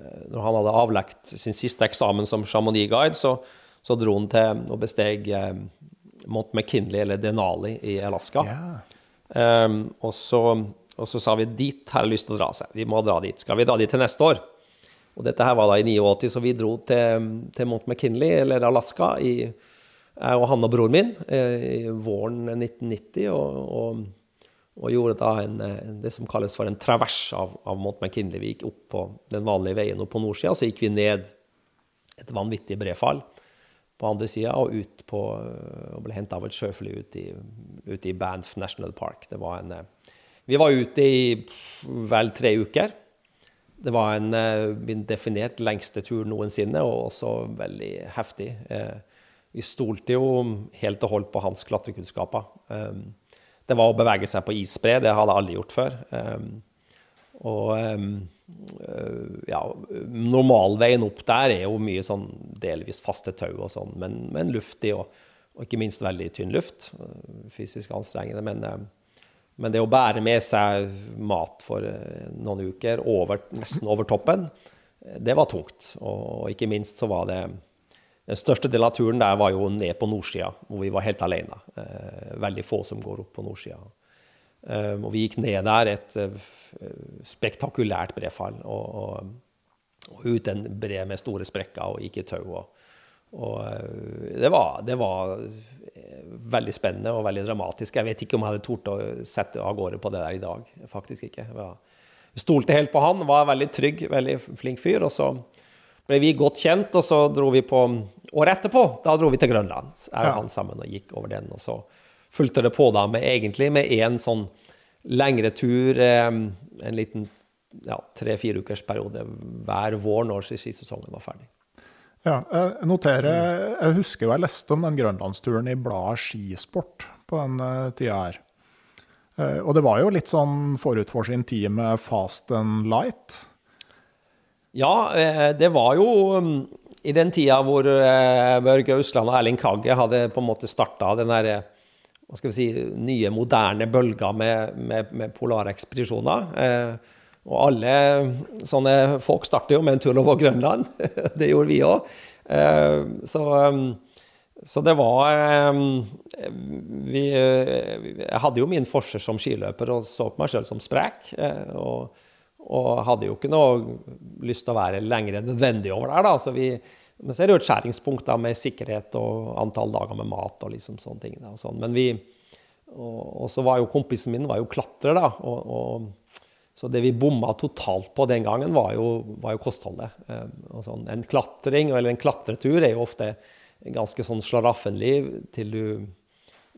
Eh, når han hadde avlagt sin siste eksamen som Chamonix-guide, så, så, dro han til og besteg eh, Mount McKinley, eller Denali, i Alaska. Yeah. Um, og, så, og, så, sa vi dit har jeg lyst til å dra seg. Vi må dra dit. Skal vi dra dit til neste år? Og dette her var da i 89, så vi dro til, til Mount McKinley, eller Alaska, i, jeg og han og broren min, eh, i våren 1990. og, og og gjorde da en, det som kalles for en travers av, av Mont McKinley. Vi gikk opp på den vanlige veien opp på nordsida, så gikk vi ned et vanvittig brefall på andre sida og ut på og ble henta av et sjøfly ute i, ut i Banff National Park. Det var en, vi var ute i vel tre uker. Det var en min definert lengste tur noensinne, og også veldig heftig. Eh, vi stolte jo helt og holdt på hans klatrekunnskaper. Um, det var å bevege seg på isbre. Det hadde jeg aldri gjort før. Og ja, normalveien opp der er jo mye sånn delvis faste tau og sånn, men, men luftig og, og, ikke minst veldig tynn luft. Fysisk anstrengende. Men, men, det å bære med seg mat for noen uker over, nesten over toppen, det var tungt. Og, ikke minst så var det den største delen av turen der var jo ned på nordsida, hvor vi var helt alene. Eh, veldig få som går opp på nordsida. Eh, og vi gikk ned der, et eh, spektakulært brefall. Og, og, og, ut en bre med store sprekker og gikk i tau. Og det, var, det, var, veldig spennende og veldig dramatisk. Jeg vet ikke om jeg hadde tort å sette av gårde på det der i dag. Faktisk ikke. Jeg stolte helt på han, var veldig trygg, veldig flink fyr. og så ble vi godt kjent, og så dro vi på Året etterpå da dro vi til Grønland. Jeg og han sammen og gikk over den. Og så fulgte det på da med egentlig med én sånn lengre tur, en liten ja, tre-fire ukers periode hver vår når skisesongen var ferdig. Ja, jeg noterer Jeg husker jo jeg leste om den grønlandsturen i bladet Skisport på den tida her. Og det var jo litt sånn forut for sin tid med fast and light. Ja, det var jo i den tida hvor Børge Ausland og Erling Kagge hadde på en måte starta den derre hva skal vi si, nye, moderne bølga med, med, med polarekspedisjoner. Eh, og alle sånne folk starter jo med en tur over Grønland. <laughs> det gjorde vi òg. Eh, så, så, det var eh, vi, Jeg hadde jo min forser som skiløper og så på meg sjøl som sprek. Eh, og, og, hadde jo ikke noe lyst til å være lenger enn nødvendig over der. da, så vi men så er det jo et skjæringspunkt da, med sikkerhet og antall dager med mat og liksom sånne ting. Da, og sånn. Men vi, og, og, så var jo kompisen min var jo klatrer, da. Og, og, så det vi bomma totalt på den gangen, var jo, var jo kostholdet. Eh, sånn. En klatring eller en klatretur er jo ofte ganske sånn slaraffenlig til du,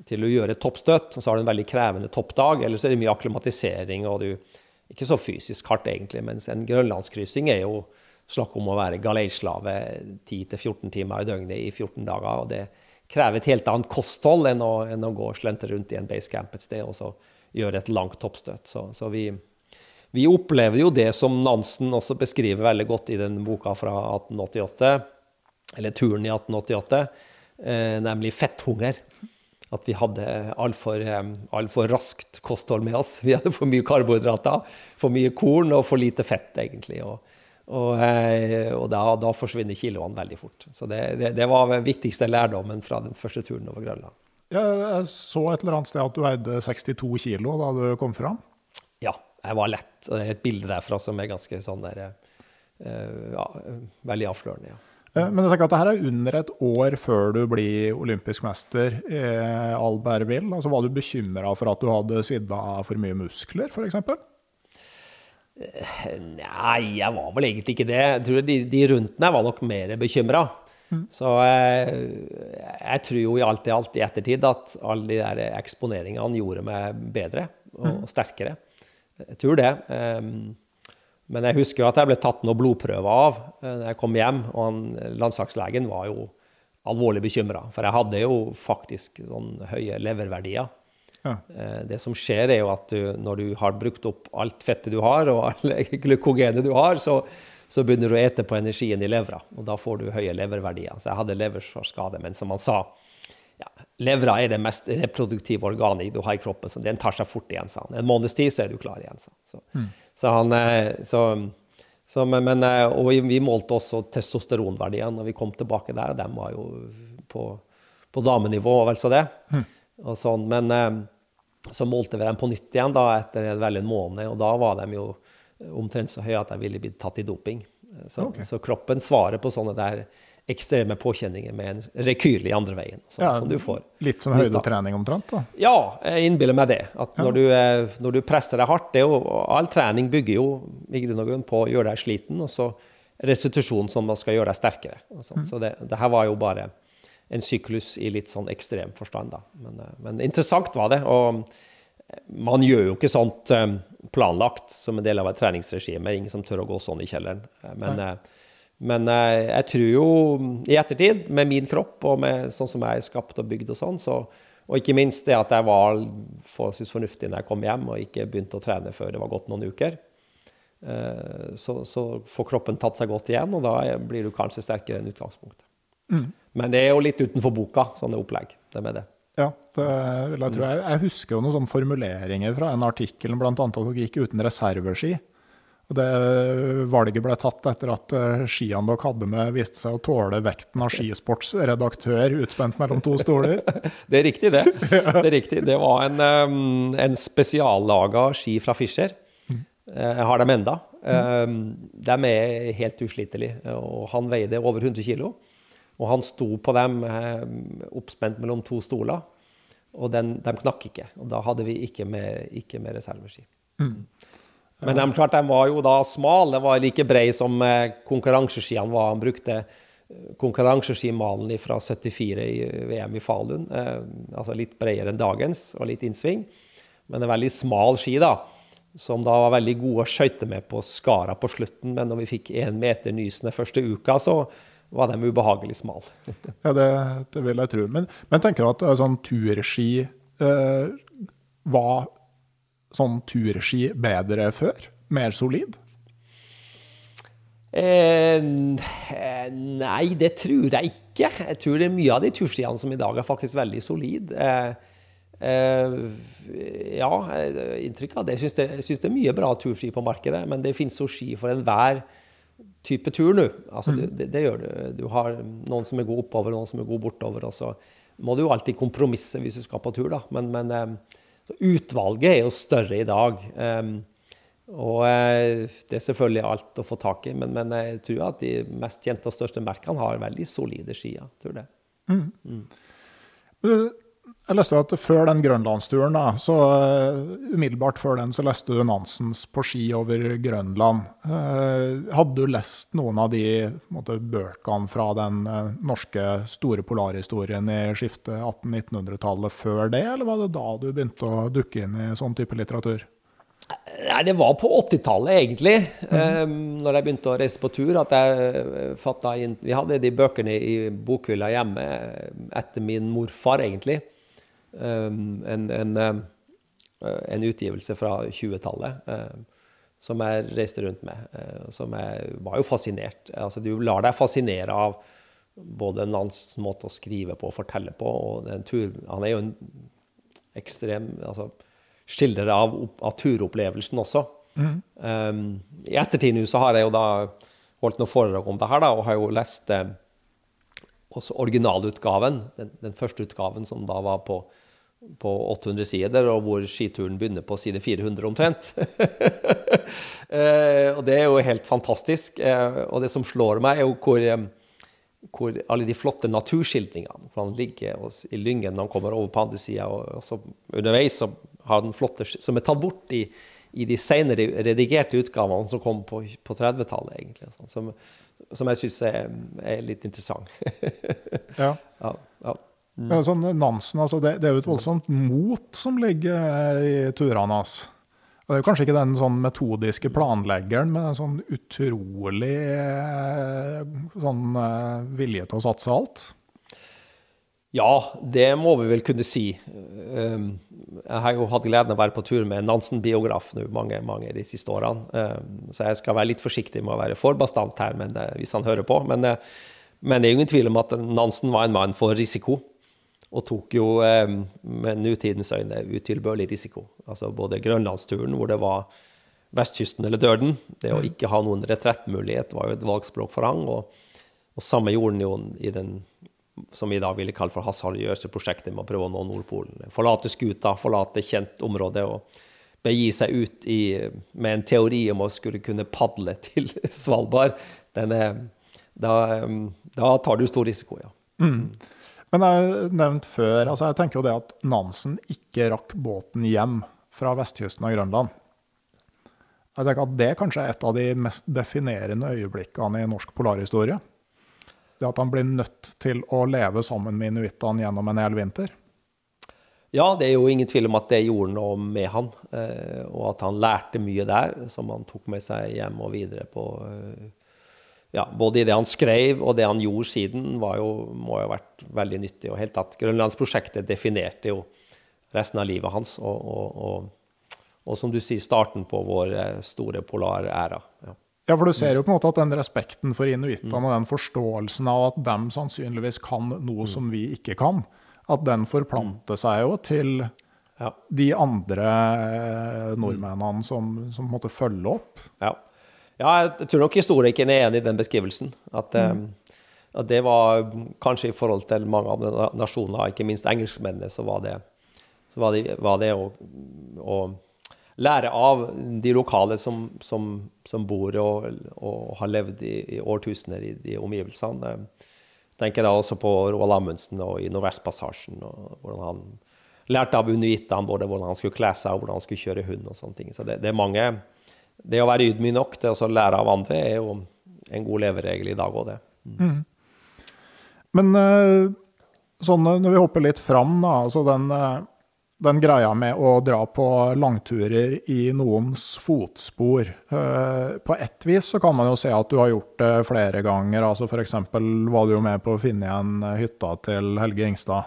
til du gjør et toppstøt, og så har du en veldig krevende toppdag. Eller så er det mye akklimatisering, og du Ikke så fysisk hardt, egentlig, mens en grønlandskryssing er jo snakk om å være galeislave 10-14 timer i døgnet i 14 dager. og Det krever et helt annet kosthold enn å, enn å gå og slente rundt i en basecamp et sted og så gjøre et langt toppstøt. Så, så vi, vi, opplever jo det som Nansen også beskriver veldig godt i den boka fra 1888, eller turen i 1888, eh, nemlig fetthunger. At vi hadde altfor eh, all for raskt kosthold med oss. <laughs> Vi hadde for mye karbohydrater, for mye korn og for lite fett, egentlig. Og, og, eh, og da, da, forsvinner kiloene veldig fort. Så det, det, det, var den viktigste lærdommen fra den første turen over Grønland. Jeg så et eller annet sted at du eide 62 kilo da du kom fram? Ja, jeg var lett. Og Det er et bilde derfra som er ganske sånn der, eh, ja, veldig avslørende. ja. Eh, men jeg tenker at det her er under et år før du blir olympisk mester i Albertville. Altså, var du bekymra for at du hadde svidd av for mye muskler, f.eks.? Nei, jeg var vel egentlig ikke det. Jeg tror de, de rundt meg var nok mer bekymra. Mm. Så jeg, eh, jeg, tror jo i alt i alt i ettertid at alle de der eksponeringene gjorde meg bedre og, mm. sterkere. Jeg tror det. Um, men jeg husker at jeg ble tatt noen blodprøver av da eh, jeg kom hjem. Og han, landslagslegen var jo alvorlig bekymra, for jeg hadde jo faktisk sånn høye leververdier. Ja. Eh, det som skjer, er jo at du, når du har brukt opp alt fettet du har, og alle <laughs> glykogenet du har, så, så, begynner du å ete på energien i levra. Og da får du høye leververdier. Så jeg hadde leverskade. Men som han sa, ja, levra er det mest reproduktive organet du har i kroppen, så den tar seg fort igjen. sa han. En måneds tid så er du klar igjen. sa så. Mm. så han. Eh, så, så, men, eh, og vi, vi målte også testosteronverdiene når vi kom tilbake der. De var jo på, på damenivå og vel så det. Mm. Og sånn, men så målte vi dem på nytt igjen da, etter vel en måned, og da var de jo omtrent så høye at de ville blitt tatt i doping. Så, okay. så, kroppen svarer på sånne der ekstreme påkjenninger med en rekyl i andre veien. Så, ja, som du får. Litt som høydetrening omtrent? da? Ja, jeg innbiller meg det. At ja. når, du, eh, når, du, presser deg hardt jo, All trening bygger jo i grunn og grunn på å gjøre deg sliten, og så restitusjon som skal gjøre deg sterkere. Mm. Så det, det her var jo bare en syklus i litt sånn ekstrem forstand. Da. Men, eh, men, interessant var det. Og man gjør jo ikke sånt eh, planlagt som en del av et treningsregime. Ingen som tør å gå sånn i kjelleren. Men men, men jeg tror jo i ettertid, med min kropp og med sånn som jeg er skapt og bygd og sånn, så, og ikke minst det at jeg var forholdsvis fornuftig når jeg kom hjem og ikke begynte å trene før det var gått noen uker. Så, så får kroppen tatt seg godt igjen, og da blir du kanskje sterkere enn utgangspunktet. Mm. Men det er jo litt utenfor boka, sånne opplegg. Det med det. Ja, det vil jeg tro. Jeg, jeg husker jo noen sånne formuleringer fra en artikkel, bl.a. at dere gikk uten reserveski. Det Valget ble tatt etter at eh, skiene dere hadde med, viste seg å tåle vekten av skisportsredaktør utspent mellom to stoler. <laughs> det er riktig, det. Det er riktig. Det var en, um, en spesiallaga ski fra Fischer. Eh, jeg har dem enda. De er helt uslitelige. Og han veide over 100 kg. Og han sto på dem eh, oppspent mellom to stoler, og den, de knakk ikke. Og da hadde vi ikke med, ikke med reserveski. Mm. Men de, klart, de var jo da smale. den var like brei som eh, konkurranseskiene var. Han brukte konkurranseskimalen fra 74 i VM i Falun. Eh, altså litt bredere enn dagens og litt innsving. Men en veldig smal ski, da. Som da var veldig gode å skøyte med på skara på slutten. Men når vi fikk én meter nysende første uka, så var de ubehagelig smale. <laughs> ja, det, det, vil jeg tro. Men, men tenker du at eh, sånn turski eh, var sånn turski bedre før? Mer solid? Eh, nei, det tror jeg ikke. Jeg tror det er mye av de turskiene som i dag er faktisk veldig solide. Eh, eh, ja, inntrykk av det. Jeg syns det, det, er mye bra turski på markedet, men det finnes jo ski for enhver type tur nå. Altså, mm. det, det, gjør du. Du har noen som er god oppover, noen som er god bortover. og så må du jo alltid kompromisse hvis du skal på tur, da. Men, men eh, utvalget er jo større i dag. Um, og eh, det er selvfølgelig alt å få tak i, men, men, jeg tror at de mest kjente og største merkene har veldig solide skier. tror det. Mm. Mm. Jeg leste at før den grønlandsturen, da, så uh, umiddelbart før den, så leste du Nansens på ski over Grønland. Uh, hadde du lest noen av de måte, bøkene fra den uh, norske store polarhistorien i skiftet 1800-1900-tallet før det, eller var det da du begynte å dukke inn i sånn type litteratur? Nei, det var på 80-tallet, egentlig. Mm. Um, når jeg begynte å reise på tur. at jeg eh, fatta inn, Vi hadde de bøkene i bokhylla hjemme etter min morfar, egentlig. Um, en, en, um, en, utgivelse fra 20-tallet um, som jeg reiste rundt med. Uh, som jeg var jo fascinert. Altså, du lar deg fascinere av både Nans måte å skrive på og fortelle på. og den tur, Han er jo en ekstrem altså, skildrer av, av turopplevelsen også. Mm. Um, I ettertid nå så har jeg jo da holdt noen foredrag om det her, da, og har jo lest eh, også originalutgaven, den, den, første utgaven som da var på, på 800 sider, og hvor skituren begynner på side 400 omtrent. <laughs> eh, og det er jo helt fantastisk. Eh, og det som slår meg, er jo hvor, eh, hvor alle de flotte naturskildringene hvor han ligger i lyngen når han kommer over på andre sida, og, og så underveis så har den flotte, som er tatt bort i, i de senere redigerte utgavene som kom på, på 30-tallet, egentlig. Sånn, som, som, jeg syns er, er, litt interessant. <laughs> ja. ja, ja. Mm. Sånn, Nansen, altså det, det, er jo et voldsomt mot som ligger i turene hans. Det er jo kanskje ikke den sånn metodiske planleggeren, men en sånn utrolig eh, sånn, eh, vilje til å satse alt. Ja, det må vi vel kunne si. Ehm, jeg har jo hatt gleden av å være på tur med en Nansen-biograf nå mange, mange de siste årene. Ehm, så jeg skal være litt forsiktig med å være for bastant her men, eh, hvis han hører på. Men, eh, men, det er ingen tvil om at Nansen var en mann for risiko. Og tok jo ehm, med nutidens øyne utilbørlig risiko. Altså både grønlandsturen, hvor det var vestkysten eller døden. Det å mm. ikke ha noen retrettmulighet var jo et valgspråk for han. Og, og samme gjorde han jo i den som vi da ville kalle for hasardiøse prosjektet med å prøve å nå Nordpolen. Forlate skuta, forlate kjent område og begi seg ut i, med en teori om å skulle kunne padle til <laughs> Svalbard. Er, da, da, tar du stor risiko, ja. Mm. Men jeg har nevnt før, altså jeg tenker jo det at Nansen ikke rakk båten hjem fra vestkysten av Grønland. Jeg tenker at Det kanskje er et av de mest definerende øyeblikkene i norsk polarhistorie. Det at han blir nødt til å leve sammen med inuittene gjennom en hel vinter? Ja, det er jo ingen tvil om at det gjorde noe med han, eh, og at han lærte mye der som han tok med seg hjem og videre på eh, ja, Både i det han skrev og det han gjorde siden, jo, må jo ha vært veldig nyttig. Og helt tatt, Grønlandsprosjektet definerte jo resten av livet hans, og, og, og, og som du sier, starten på vår eh, store polaræra. Ja. Ja, for du ser jo på en måte at den respekten for inuittene og den forståelsen av at de sannsynligvis kan noe som vi ikke kan, at den forplanter seg jo til ja. de andre eh, nordmennene som, som måtte følge opp. Ja. Ja. jeg tror nok historikeren er enig i den beskrivelsen. At, eh, mm. at, det var kanskje i forhold til mange andre nasjoner, ikke minst engelskmennene, så var det, så var det, var det å, å lære av de lokale som, som, som bor og, og, har levd i, i, årtusener i de omgivelsene. Jeg tenker da også på Roald Amundsen og i Nordvestpassasjen. og hvordan han lærte av inuittene både hvordan han skulle kle seg og hvordan han skulle kjøre hund. og sånne ting. Så det, det er mange, det å være ydmyk nok til å lære av andre er jo en god leveregel i dag òg, det. Mm. Men sånn, når vi hopper litt fram, da, altså den, den, greia med å dra på langturer i noens fotspor På ett vis så kan man jo se at du har gjort det flere ganger. altså F.eks. var du jo med på å finne igjen hytta til Helge Ingstad.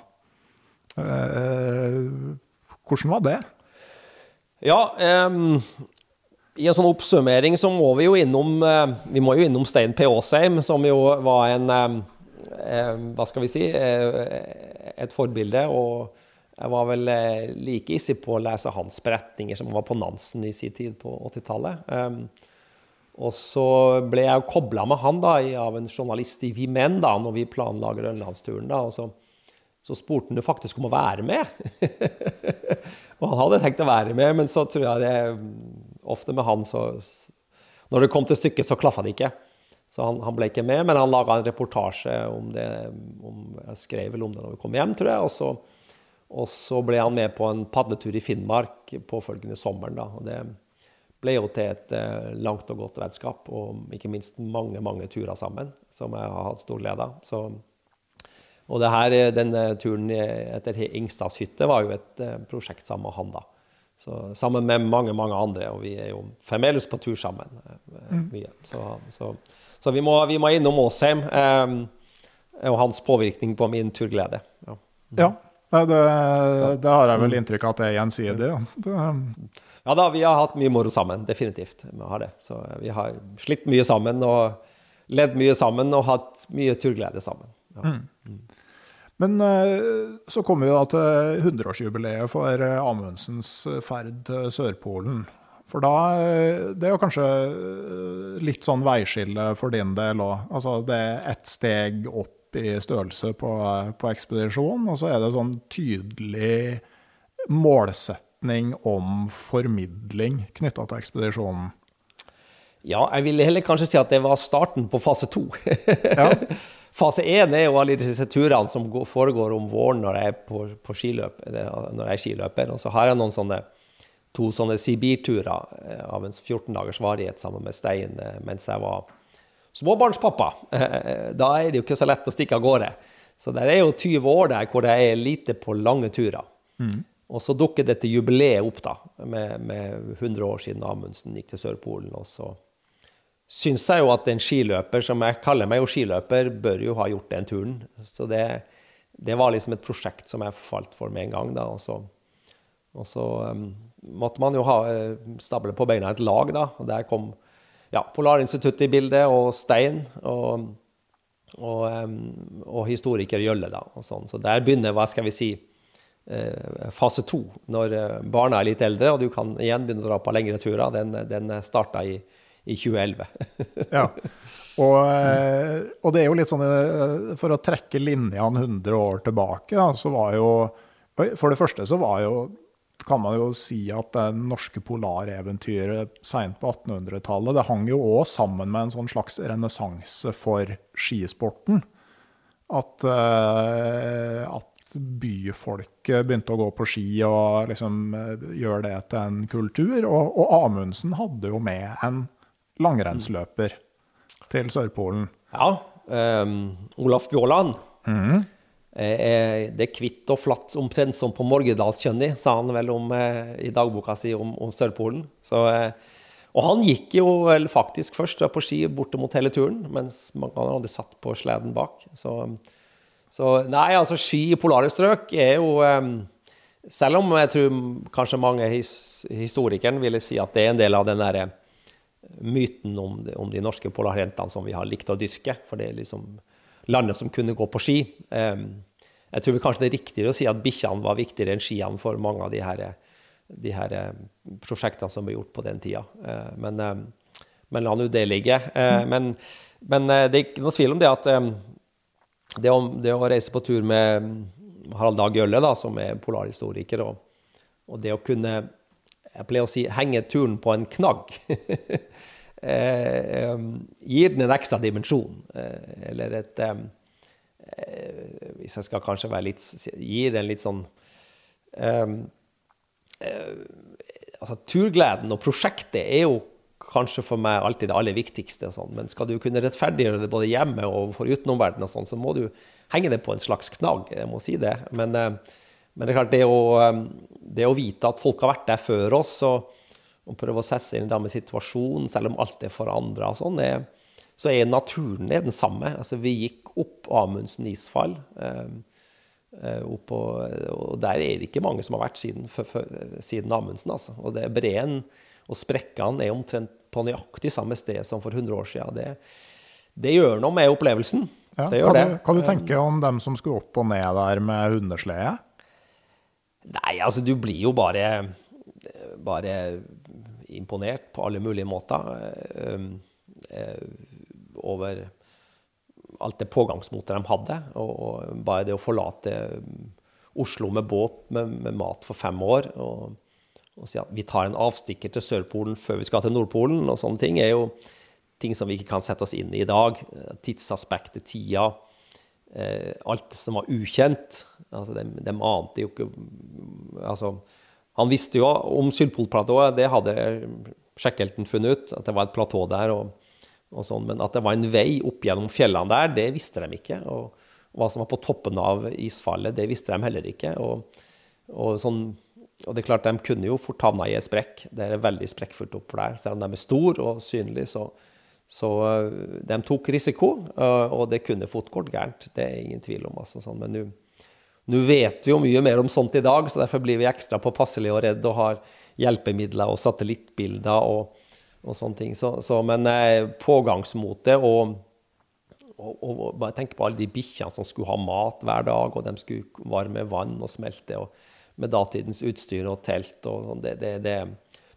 Hvordan var det? Ja, um, i en sånn oppsummering så må vi jo innom uh, Vi må jo innom Stein P. Aasheim, som jo var en um, um, Hva skal vi si Et forbilde. Og jeg var vel like hissig på å lese hans beretninger som var på Nansen i sin tid på 80-tallet. og så ble jeg kobla med han da, av en journalist i Vi Menn da, når vi planla grønlandsturen. da, og så så spurte han jo faktisk om å være med. <laughs> og han hadde tenkt å være med, men så tror jeg det ofte med han så Når det kom til stykket, så klaffa det ikke. Så han, han, ble ikke med, men han laga en reportasje om det. Om, jeg skrev vel om det når vi kom hjem, tror jeg. Og så, og så ble han med på en padletur i Finnmark påfølgende sommeren. Da. Og det ble jo til et eh, langt og godt vennskap, og ikke minst mange, mange turer sammen, som jeg har hatt stor glede av. Så og det her, eh, denne turen etter Ingstads hytte var jo et prosjekt sammen med han. da. Så, sammen med mange mange andre, og vi er jo fremdeles på tur sammen. Uh, mm. mye. Så, så, så, vi, må, vi må innom Åsheim eh, og hans påvirkning på min turglede. Ja, ja det, det, har jeg vel inntrykk av at det er gjensidig. Ja. Det, ja da, vi har hatt mye moro sammen. Definitivt. Vi har det. Så vi har slitt mye sammen og ledd mye sammen og hatt mye turglede sammen. Ja. Mm. Men eh, så kommer vi da til 100-årsjubileet for eh, Amundsens ferd til Sørpolen. For da eh, Det er jo kanskje litt sånn veiskille for din del òg. Altså det er ett steg opp i størrelse på, på ekspedisjon, og så er det sånn tydelig målsetning om formidling knytta til ekspedisjonen. Ja, jeg ville heller kanskje si at det var starten på fase to. ja. <laughs> Fase én er jo alle disse turene som foregår om våren når jeg er på, på skiløp, når jeg er skiløper. Og så har jeg noen sånne to sånne Sibir-turer av en 14 dagers varighet sammen med Stein eh, mens jeg var småbarnspappa. <laughs> Da er det jo ikke så lett å stikke av gårde. Så det er jo 20 år der hvor jeg er lite på lange turer. Mm. Og så dukker dette jubileet opp, da, med, med 100 år siden Amundsen gikk til Sørpolen. og så syns jeg jo at en skiløper, som jeg kaller meg jo skiløper, bør jo ha gjort den turen. Så det, det var liksom et prosjekt som jeg falt for med en gang. da, Og så, og så um, måtte man jo ha uh, stable på beina et lag, da. Og der kom ja, Polarinstituttet i bildet, og Stein. og og, um, og, historiker Gjølle. da, og sånn. Så der begynner hva skal vi si, uh, fase to, når uh, barna er litt eldre og du kan igjen begynne å dra på lengre turer. Den, den starta i i 2011. <laughs> ja. Og, eh, og, det er jo litt sånn eh, For å trekke linjene 100 år tilbake, så var jo For det første så var jo kan man jo si at det norske polareventyret seint på 1800-tallet det hang jo òg sammen med en sånn slags renessanse for skisporten. At, uh, at byfolket begynte å gå på ski og liksom gjøre det til en kultur. Og, og Amundsen hadde jo med en langrennsløper til Sørpolen. Ja. Um, Olaf Bjåland. Mm. Eh, det er kvitt og flatt omtrent som på Morgedalskjønni, sa han vel om, eh, i dagboka si om, om Sørpolen. Så, eh, og han gikk jo vel faktisk først på ski borte mot hele turen, mens mange hadde satt på sleden bak. Så, så nei, altså ski i polare strøk er jo ehm, Selv om jeg tror kanskje mange his, historikere ville si at det er en del av den derre myten om de, om de norske polarjentene som vi har likt å dyrke. For det er liksom landet som kunne gå på ski. Jeg tror kanskje det er riktigere å si at bikkjene var viktigere enn skiene for mange av de her, de her prosjektene som ble gjort på den tida. Eh, men, men la nå det ligge. Eh, men, men, eh, det er ikke noe tvil om det at det å, det å reise på tur med Harald Dag Gjølle, da, som er polarhistoriker, og, og det å kunne jeg pleier å si henge turen på en knagg. <laughs> eh, um, gir den en ekstra dimensjon. Eh, eller et eh, Hvis jeg skal kanskje være litt Gir den litt sånn altså Turgleden og prosjektet er jo kanskje for meg alltid det aller viktigste. Sånn. Men skal du kunne rettferdiggjøre det både hjemme og for utenomverdenen, sånn, så må du henge det på en slags knagg, jeg må si det. Men, eh, men det er klart, det å, eh, det å, vite at folk har vært der før oss, og, og prøve å sette seg inn i den situasjonen, selv om alt er forandra og sånn, så er naturen er den samme. Altså, vi gikk opp Amundsen isfall. Eh, oppå, og der er det ikke mange som har vært siden, for, for, siden Amundsen. Altså. Og det breen og sprekkene er omtrent på nøyaktig samme sted som for 100 år siden. Det, det gjør noe med opplevelsen. Ja, det gjør kan, du, kan du tenke om dem som skulle opp og ned der med hundeslede? Nei, altså du blir jo bare, bare imponert på alle mulige måter øh, øh, over alt det pågangsmotet de hadde. Og, bare det å forlate Oslo med båt med, med mat for fem år og, og si at vi tar en avstikker til Sørpolen før vi skal til Nordpolen, og sånne ting, er jo ting som vi ikke kan sette oss inn i i dag. Tidsaspektet, tida. Eh, alt som var ukjent. Altså, de, de ante jo ikke altså, Han visste jo om Sydpolplatået, det hadde Sjekkelten funnet ut, at det var et platå der. Og, og sånn, men at det var en vei opp gjennom fjellene der, det visste de ikke. Og, hva som var på toppen av isfallet, det visste de heller ikke. Og, og sånn og det er klart, De kunne jo fort havna i en sprekk. Det er veldig sprekkfullt oppfor der. Selv om de er store og synlige, så, så uh, de tok risiko, uh, og det kunne fort gått gærent. Det er ingen tvil om. Altså, sånn. Men nå vet vi jo mye mer om sånt i dag, så derfor blir vi ekstra påpasselige og redde og har hjelpemidler og satellittbilder og, og sånne ting. Så, så, men eh, pågangsmotet og, og, og, bare tenk på alle de bikkjene som skulle ha mat hver dag, og de skulle varme vann og smelte, og med datidens utstyr og telt og sånn. Det, det, det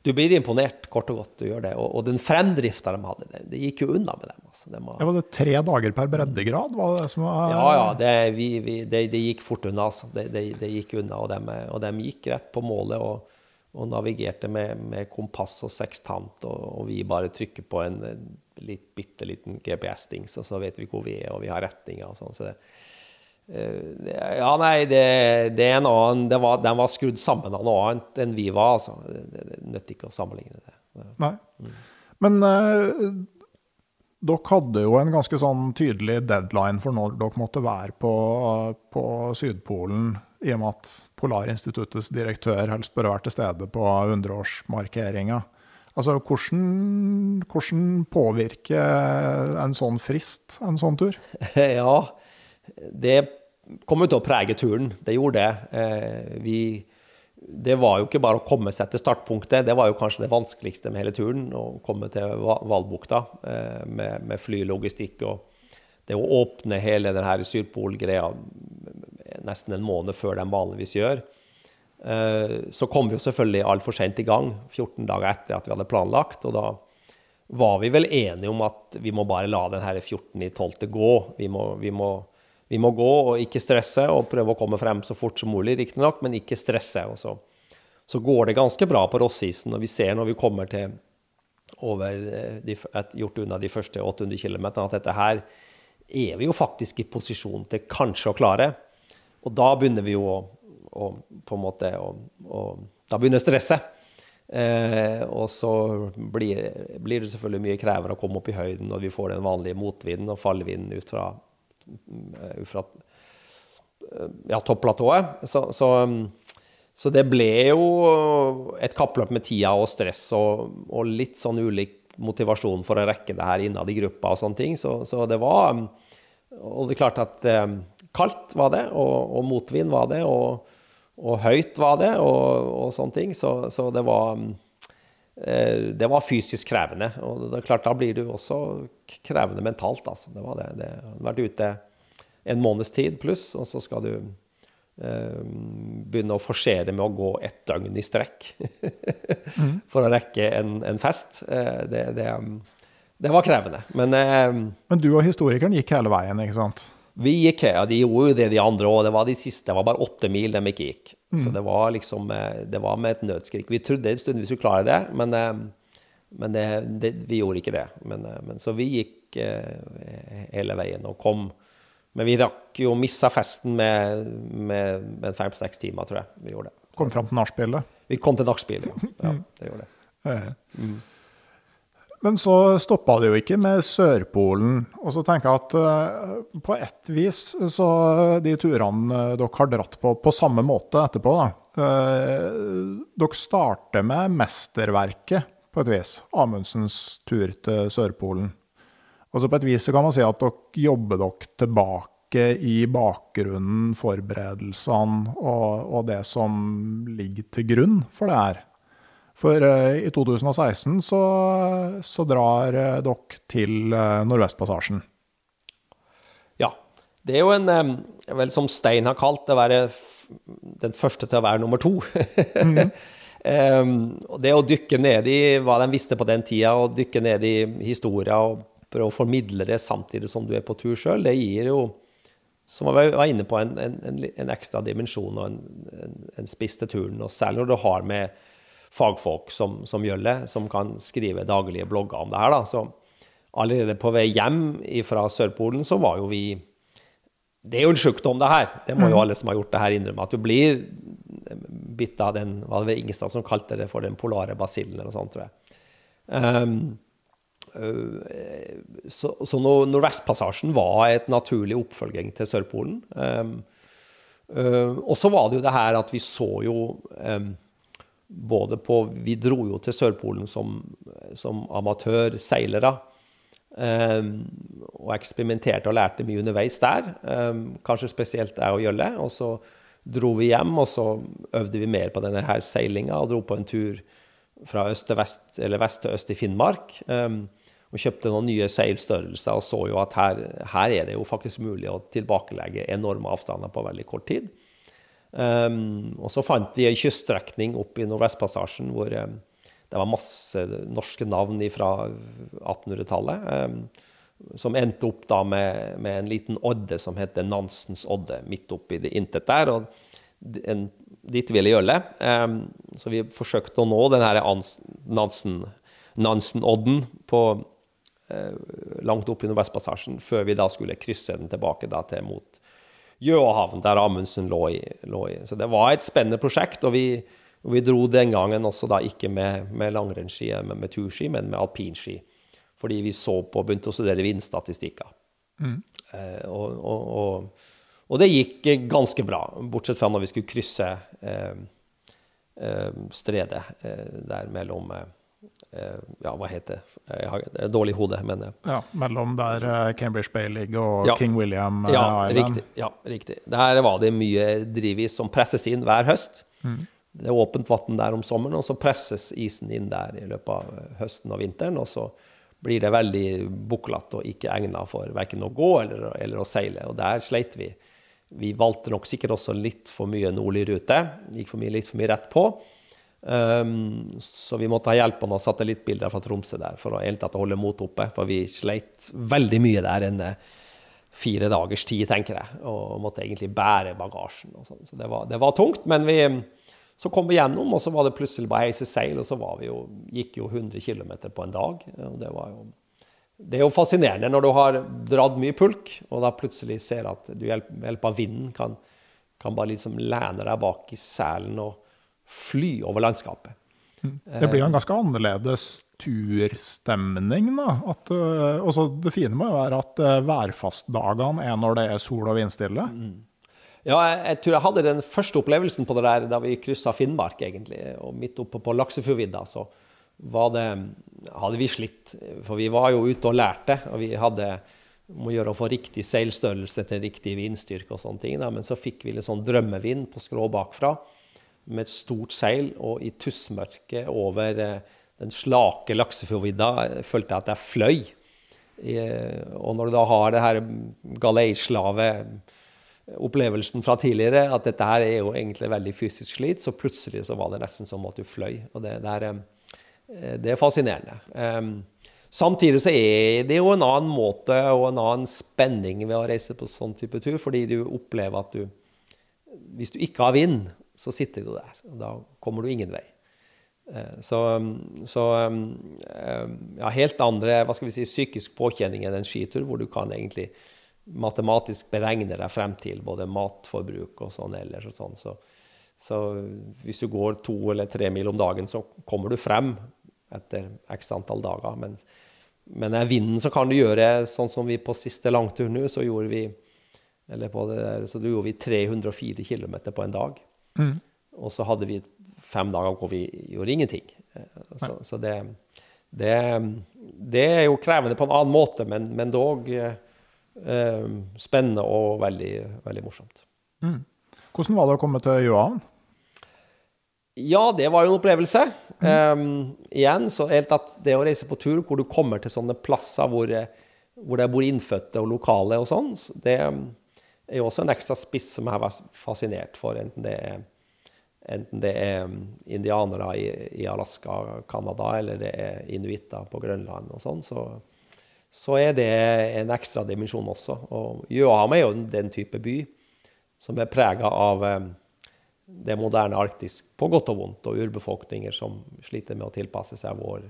du blir imponert, kort og godt. du gjør det. Og, og den fremdrifta de hadde, det, det, gikk jo unna med dem. Altså. De var, ja, var det tre dager per breddegrad? Var det som var... Ja, ja. Det, vi, vi, det, gikk fort unna. Altså. Det, gikk unna, og de, og de, gikk rett på målet og, og navigerte med, med, kompass og sekstant. Og, og, vi bare trykker på en litt, bitte liten GPS-dings, og så vet vi hvor vi er, og vi har retninger og sånn. Så det, Eh, ja, nei, det, det, er en annen det var, Den var skrudd sammen av noe annet enn vi var. altså. Det, det nytter ikke å sammenligne det. Nei. Mm. Men eh, dere hadde jo en ganske sånn tydelig deadline for når dere måtte være på, på Sydpolen, i og med at Polarinstituttets direktør helst bør være til stede på 100-årsmarkeringa. Altså, hvordan, hvordan påvirker en sånn frist en sånn tur? <laughs> ja, det kom jo til å prege turen. Det gjorde det. Eh, vi, det var jo ikke bare å komme seg til startpunktet, det var jo kanskje det vanskeligste med hele turen. Å komme til Valbukta eh, med, med flylogistikk og det å åpne hele denne Sydpol-greia nesten en måned før de vanligvis gjør. Eh, så kom vi jo selvfølgelig altfor sent i gang, 14 dager etter at vi hadde planlagt. og da var vi vel enige om at vi må bare la denne 14.12. gå. Vi må, vi må vi må gå og ikke stresse og prøve å komme frem så fort som mulig, riktignok, men ikke stresse. Og så, så går det ganske bra på Rossisen, og vi ser når vi kommer til over eh, de, gjort unna de første 800 km, at dette her er vi jo faktisk i posisjon til kanskje å klare. Og da begynner vi jo å, å på en måte å, å, Da begynner stresset. Eh, og så blir, blir, det selvfølgelig mye krevende å komme opp i høyden når vi får den vanlige motvinden og fallvinden ut fra Eh, eh, ja, topplatået. Så, så, så, det ble jo et kappløp med tida og stress og, og, litt sånn ulik motivasjon for å rekke det her innad i gruppa og sånne ting. Så, så det var Og det er klart at eh, kaldt var det, og, og motvind var det, og, og høyt var det, og, og sånne ting. Så det var det var fysisk krevende. Og det er klart, da blir du også krevende mentalt. Altså. Det var det. det vært ute en måneds tid pluss, og så skal du eh, begynne å forsere med å gå ett døgn i strekk mm. <laughs> for å rekke en, en fest. Eh, det, det, det, var krevende. Men, eh, Men du og historikeren gikk hele veien, ikke sant? Vi gikk, her. De gjorde jo det, de andre òg. Det var de siste, det var bare åtte mil de ikke gikk. Mm. Så det var liksom eh, Det var med et nødskrik. Vi trodde en stund vi skulle klare det, men, eh, men det, det, vi gjorde ikke det. Men, eh, men, så vi gikk hele veien og kom. Men vi rakk jo missa festen med, med, med fem-seks timer, tror jeg. vi gjorde det. Kom fram til nachspielet? Vi kom til nachspielet, ja. ja. <laughs> Det gjorde det. Mm. Men så stoppa det jo ikke med Sørpolen. Og så tenker jeg at uh, på ett vis så de turene dere har dratt på på samme måte etterpå, da. Dere starter med mesterverket, på et vis. Amundsens tur til Sørpolen. Og så på et vis så kan man si at dere jobber dere tilbake i bakgrunnen, forberedelsene og, og det som ligger til grunn for det her. For uh, i 2016 så, så drar uh, dere til uh, Nordvestpassasjen. Ja. Det er jo en Vel, som Stein har kalt det, være den første til å være nummer to. <laughs> mm. um, det å dykke ned i hva de visste på den tida, og dykke ned i historia og prøve å formidle det samtidig som du er på tur sjøl, det gir jo som jeg var inne på, en, en, en ekstra dimensjon og en, en spiss til turen. Og særlig når du har med fagfolk som, som gjør det, som kan skrive daglige blogger om det her. Da. Så allerede på vei hjem fra Sørpolen så var jo vi Det er jo en sjukdom, det her. Det må jo mm. alle som har gjort det her, innrømme. At du blir bitt av den Var det Ingestad som kalte det for den polare basillen, eller noe sånt, tror jeg. Um, så, så Nordvestpassasjen var et naturlig oppfølging til Sørpolen. Um, uh, og så var det jo det her at vi så jo um, både på Vi dro jo til Sørpolen som, som amatørseilere. Um, og eksperimenterte og lærte mye underveis der. Um, kanskje spesielt jeg og Jølle. Og så dro vi hjem, og så øvde vi mer på denne her seilinga og dro på en tur fra øst til vest, eller vest til øst i Finnmark. Um, og kjøpte noen nye seilstørrelser og så jo at her, her er det jo faktisk mulig å tilbakelegge enorme avstander på veldig kort tid. Um, og så fant vi ei kyststrekning opp i Nordvestpassasjen hvor um, det var masse norske navn fra 1800-tallet. Um, som endte opp da med, med, en liten odde som heter Nansens odde, midt oppi det intet der. og en, Dit ville gjølle. så vi forsøkte å nå den her Nansen, Nansen-odden på uh, langt opp i Nordvestpassasjen, før vi da skulle krysse den tilbake da, til mot Gjøahavn, der Amundsen lå i, lå i, Så det var et spennende prosjekt. og vi, og vi dro den gangen også da ikke med, med langrennsski, med, med turski, men med alpinski. Fordi vi så på, begynte å studere vindstatistikker. Mm. Eh, og, og, og, og, det gikk ganske bra, bortsett fra når vi skulle krysse eh, eh, stredet eh, der mellom Eh, ja, hva heter det? Jeg har et dårlig hode, men eh. Ja, Mellom der eh, Cambridge Bay ligger og ja, King William ja, Island? Riktig, ja, riktig. Der var det mye drivis som presses inn hver høst. Mm. Det er åpent vann der om sommeren, og så presses isen inn der i løpet av høsten og vinteren. Og så blir det veldig buklete og ikke egnet for verken å gå eller, eller, å seile. Og der sleit vi. Vi valgte nok sikkert også litt for mye nordlig rute. Gikk for mye, litt for mye rett på. Um, så vi måtte ha hjelp av noen satellittbilder fra Tromsø der for å tatt holde motet oppe. For vi sleit veldig mye der enn fire dagers tid, tenker jeg. Og måtte egentlig bære bagasjen. og sånn. Så det var, det var, tungt. Men vi, så kom vi gjennom, og så var det plutselig bare heise seil, og så vi jo, gikk jo 100 km på en dag. og det var jo det er jo fascinerende når du har dratt mye pulk, og da plutselig ser at du ved hjelp av vinden kan, kan bare liksom lene deg bak i selen og, fly over landskapet. Det blir en ganske annerledes turstemning, da. At, eh, det fine må jo være at eh, værfastdagene er når det er sol og vindstille. Mm. Ja, jeg, jeg, tror jeg hadde den første opplevelsen på det der da vi kryssa Finnmark, egentlig. Og midt oppe på Laksefjordvidda så det, hadde vi slitt. For vi var jo ute og lærte, og vi hadde må gjøre å få riktig seilstørrelse til riktig vindstyrke og sånne ting. Da. Men så fikk vi litt sånn drømmevind på skrå bakfra med et stort seil og i tussmørket over eh, den slake Laksefjordvidda eh, følte jeg at jeg fløy. Eh, og når du da har det her galeislave-opplevelsen fra tidligere, at dette her er jo egentlig veldig fysisk slit, så plutselig så var det nesten som at du fløy. Og det, det, er, det er, fascinerende. Samtidig så er det jo en annen måte og en annen spenning ved å reise på sånn type tur, fordi du opplever at du Hvis du ikke har vind, så sitter du der. Og da kommer du ingen vei. Eh, så, så eh, ja, helt andre hva skal vi si, psykisk påkjenning enn en skitur, hvor du kan egentlig matematisk beregne deg frem til både matforbruk og sånn ellers. og sånn. Så, så, hvis du går to eller tre mil om dagen, så kommer du frem etter x antall dager. Men, men er vinden, så kan du gjøre sånn som vi på siste langtur nå, så gjorde vi eller på det der, så gjorde vi 304 km på en dag. Mm. Og så hadde vi fem dager hvor vi gjorde ingenting. Eh, Så, så det, det, det er jo krevende på en annen måte, men, men dog eh, eh, spennende og veldig, veldig morsomt. Hvordan var det å komme til Gjøhavn? Ja, det var jo en opplevelse. Um, igjen, så helt at det å reise på tur hvor du kommer til sånne plasser hvor, eh, hvor det bor innfødte og lokale og sånn, så det er jo også en ekstra spiss som jeg har vært fascinert for, enten det er, enten det er um, indianere i, i Alaska, Canada, eller det er inuitter på Grønland og sånn, så, så er det en ekstra dimensjon også. Og Gjøhavn er jo den type by som er prega av um, det moderne Arktis på godt og vondt, og urbefolkninger som sliter med å tilpasse seg vår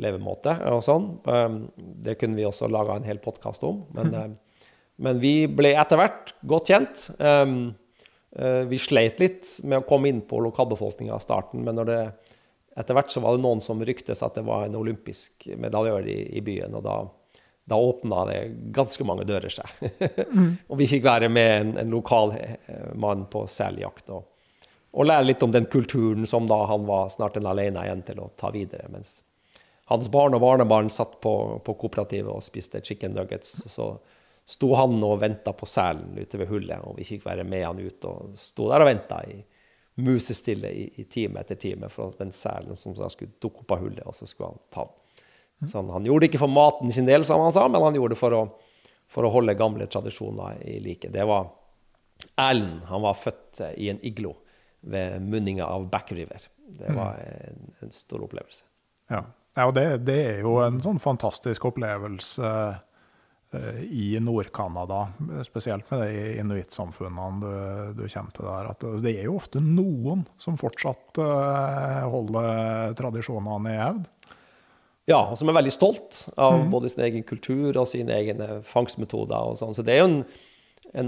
levemåte og sånn. Um, det kunne vi også laga en hel podkast om. Men, um, men, vi ble etter hvert godt kjent. Um, uh, vi sleit litt med å komme inn på lokalbefolkninga i starten, men det, etter hvert så var det noen som ryktes at det var en olympisk medaljør i, i byen. og da da åpna det ganske mange dører seg. <laughs> og vi fikk være med en, en lokal eh, mann på seljakt. Og, og lære litt om den kulturen som da han var snart en alene igjen til å ta videre. Mens hans barn og barnebarn satt på, på kooperativet og spiste chicken nuggets. Så sto han og venta på selen ute ved hullet, og vi fikk være med han ut. Og sto der og venta i musestille i, i, time etter time for den selen som da skulle dukke opp av hullet, og så skulle han ta den. Så han, han gjorde det ikke for maten sin del, som han sa, men han gjorde det for å, for å holde gamle tradisjoner i like. Det var Erlend. Han var født i en iglo ved munninga av Back River. Det var en, en stor opplevelse. Ja, ja og det, det, er jo en sånn fantastisk opplevelse i Nord-Canada, spesielt med de inuittsamfunnene du, du, kommer til der. At det er jo ofte noen som fortsatt uh, holder tradisjonene i hevd. Ja, og som er veldig stolt av mm. både sin egen kultur og sine egne fangstmetoder. og sånn. Så det er jo en,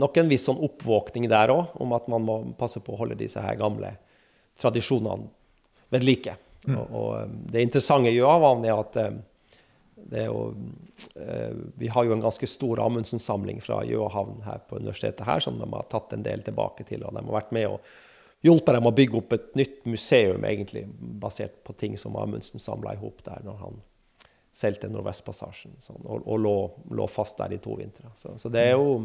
nok en viss sånn oppvåkning der òg, om at man må passe på å holde disse her gamle tradisjonene ved like. Mm. Og, og, um, det interessante i Gjøavann er at jo, eh, vi har jo en ganske stor Amundsen-samling fra Gjøhavn her på universitetet her, som de har tatt en del tilbake til. og de har vært med og hjulpet dem å bygge opp et nytt museum, egentlig, basert på ting som Amundsen samla i hop der når han seilte Nordvestpassasjen sånn, og, og lå, lå, fast der i to vintre. Så, så, det er jo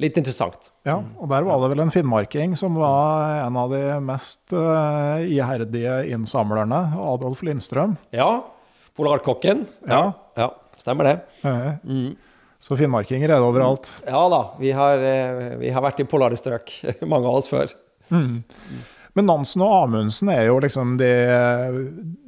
litt interessant. Ja, og der var det vel en finnmarking som var en av de mest uh, iherdige innsamlerne, Adolf Lindstrøm. Ja. Polarkokken. Ja. ja. Stemmer det. Mm. Så finnmarkinger er det overalt? Ja da. Vi har, uh, vi har vært i polare strøk, <laughs> mange av oss før. Mm. Men Nansen og Amundsen er jo liksom de,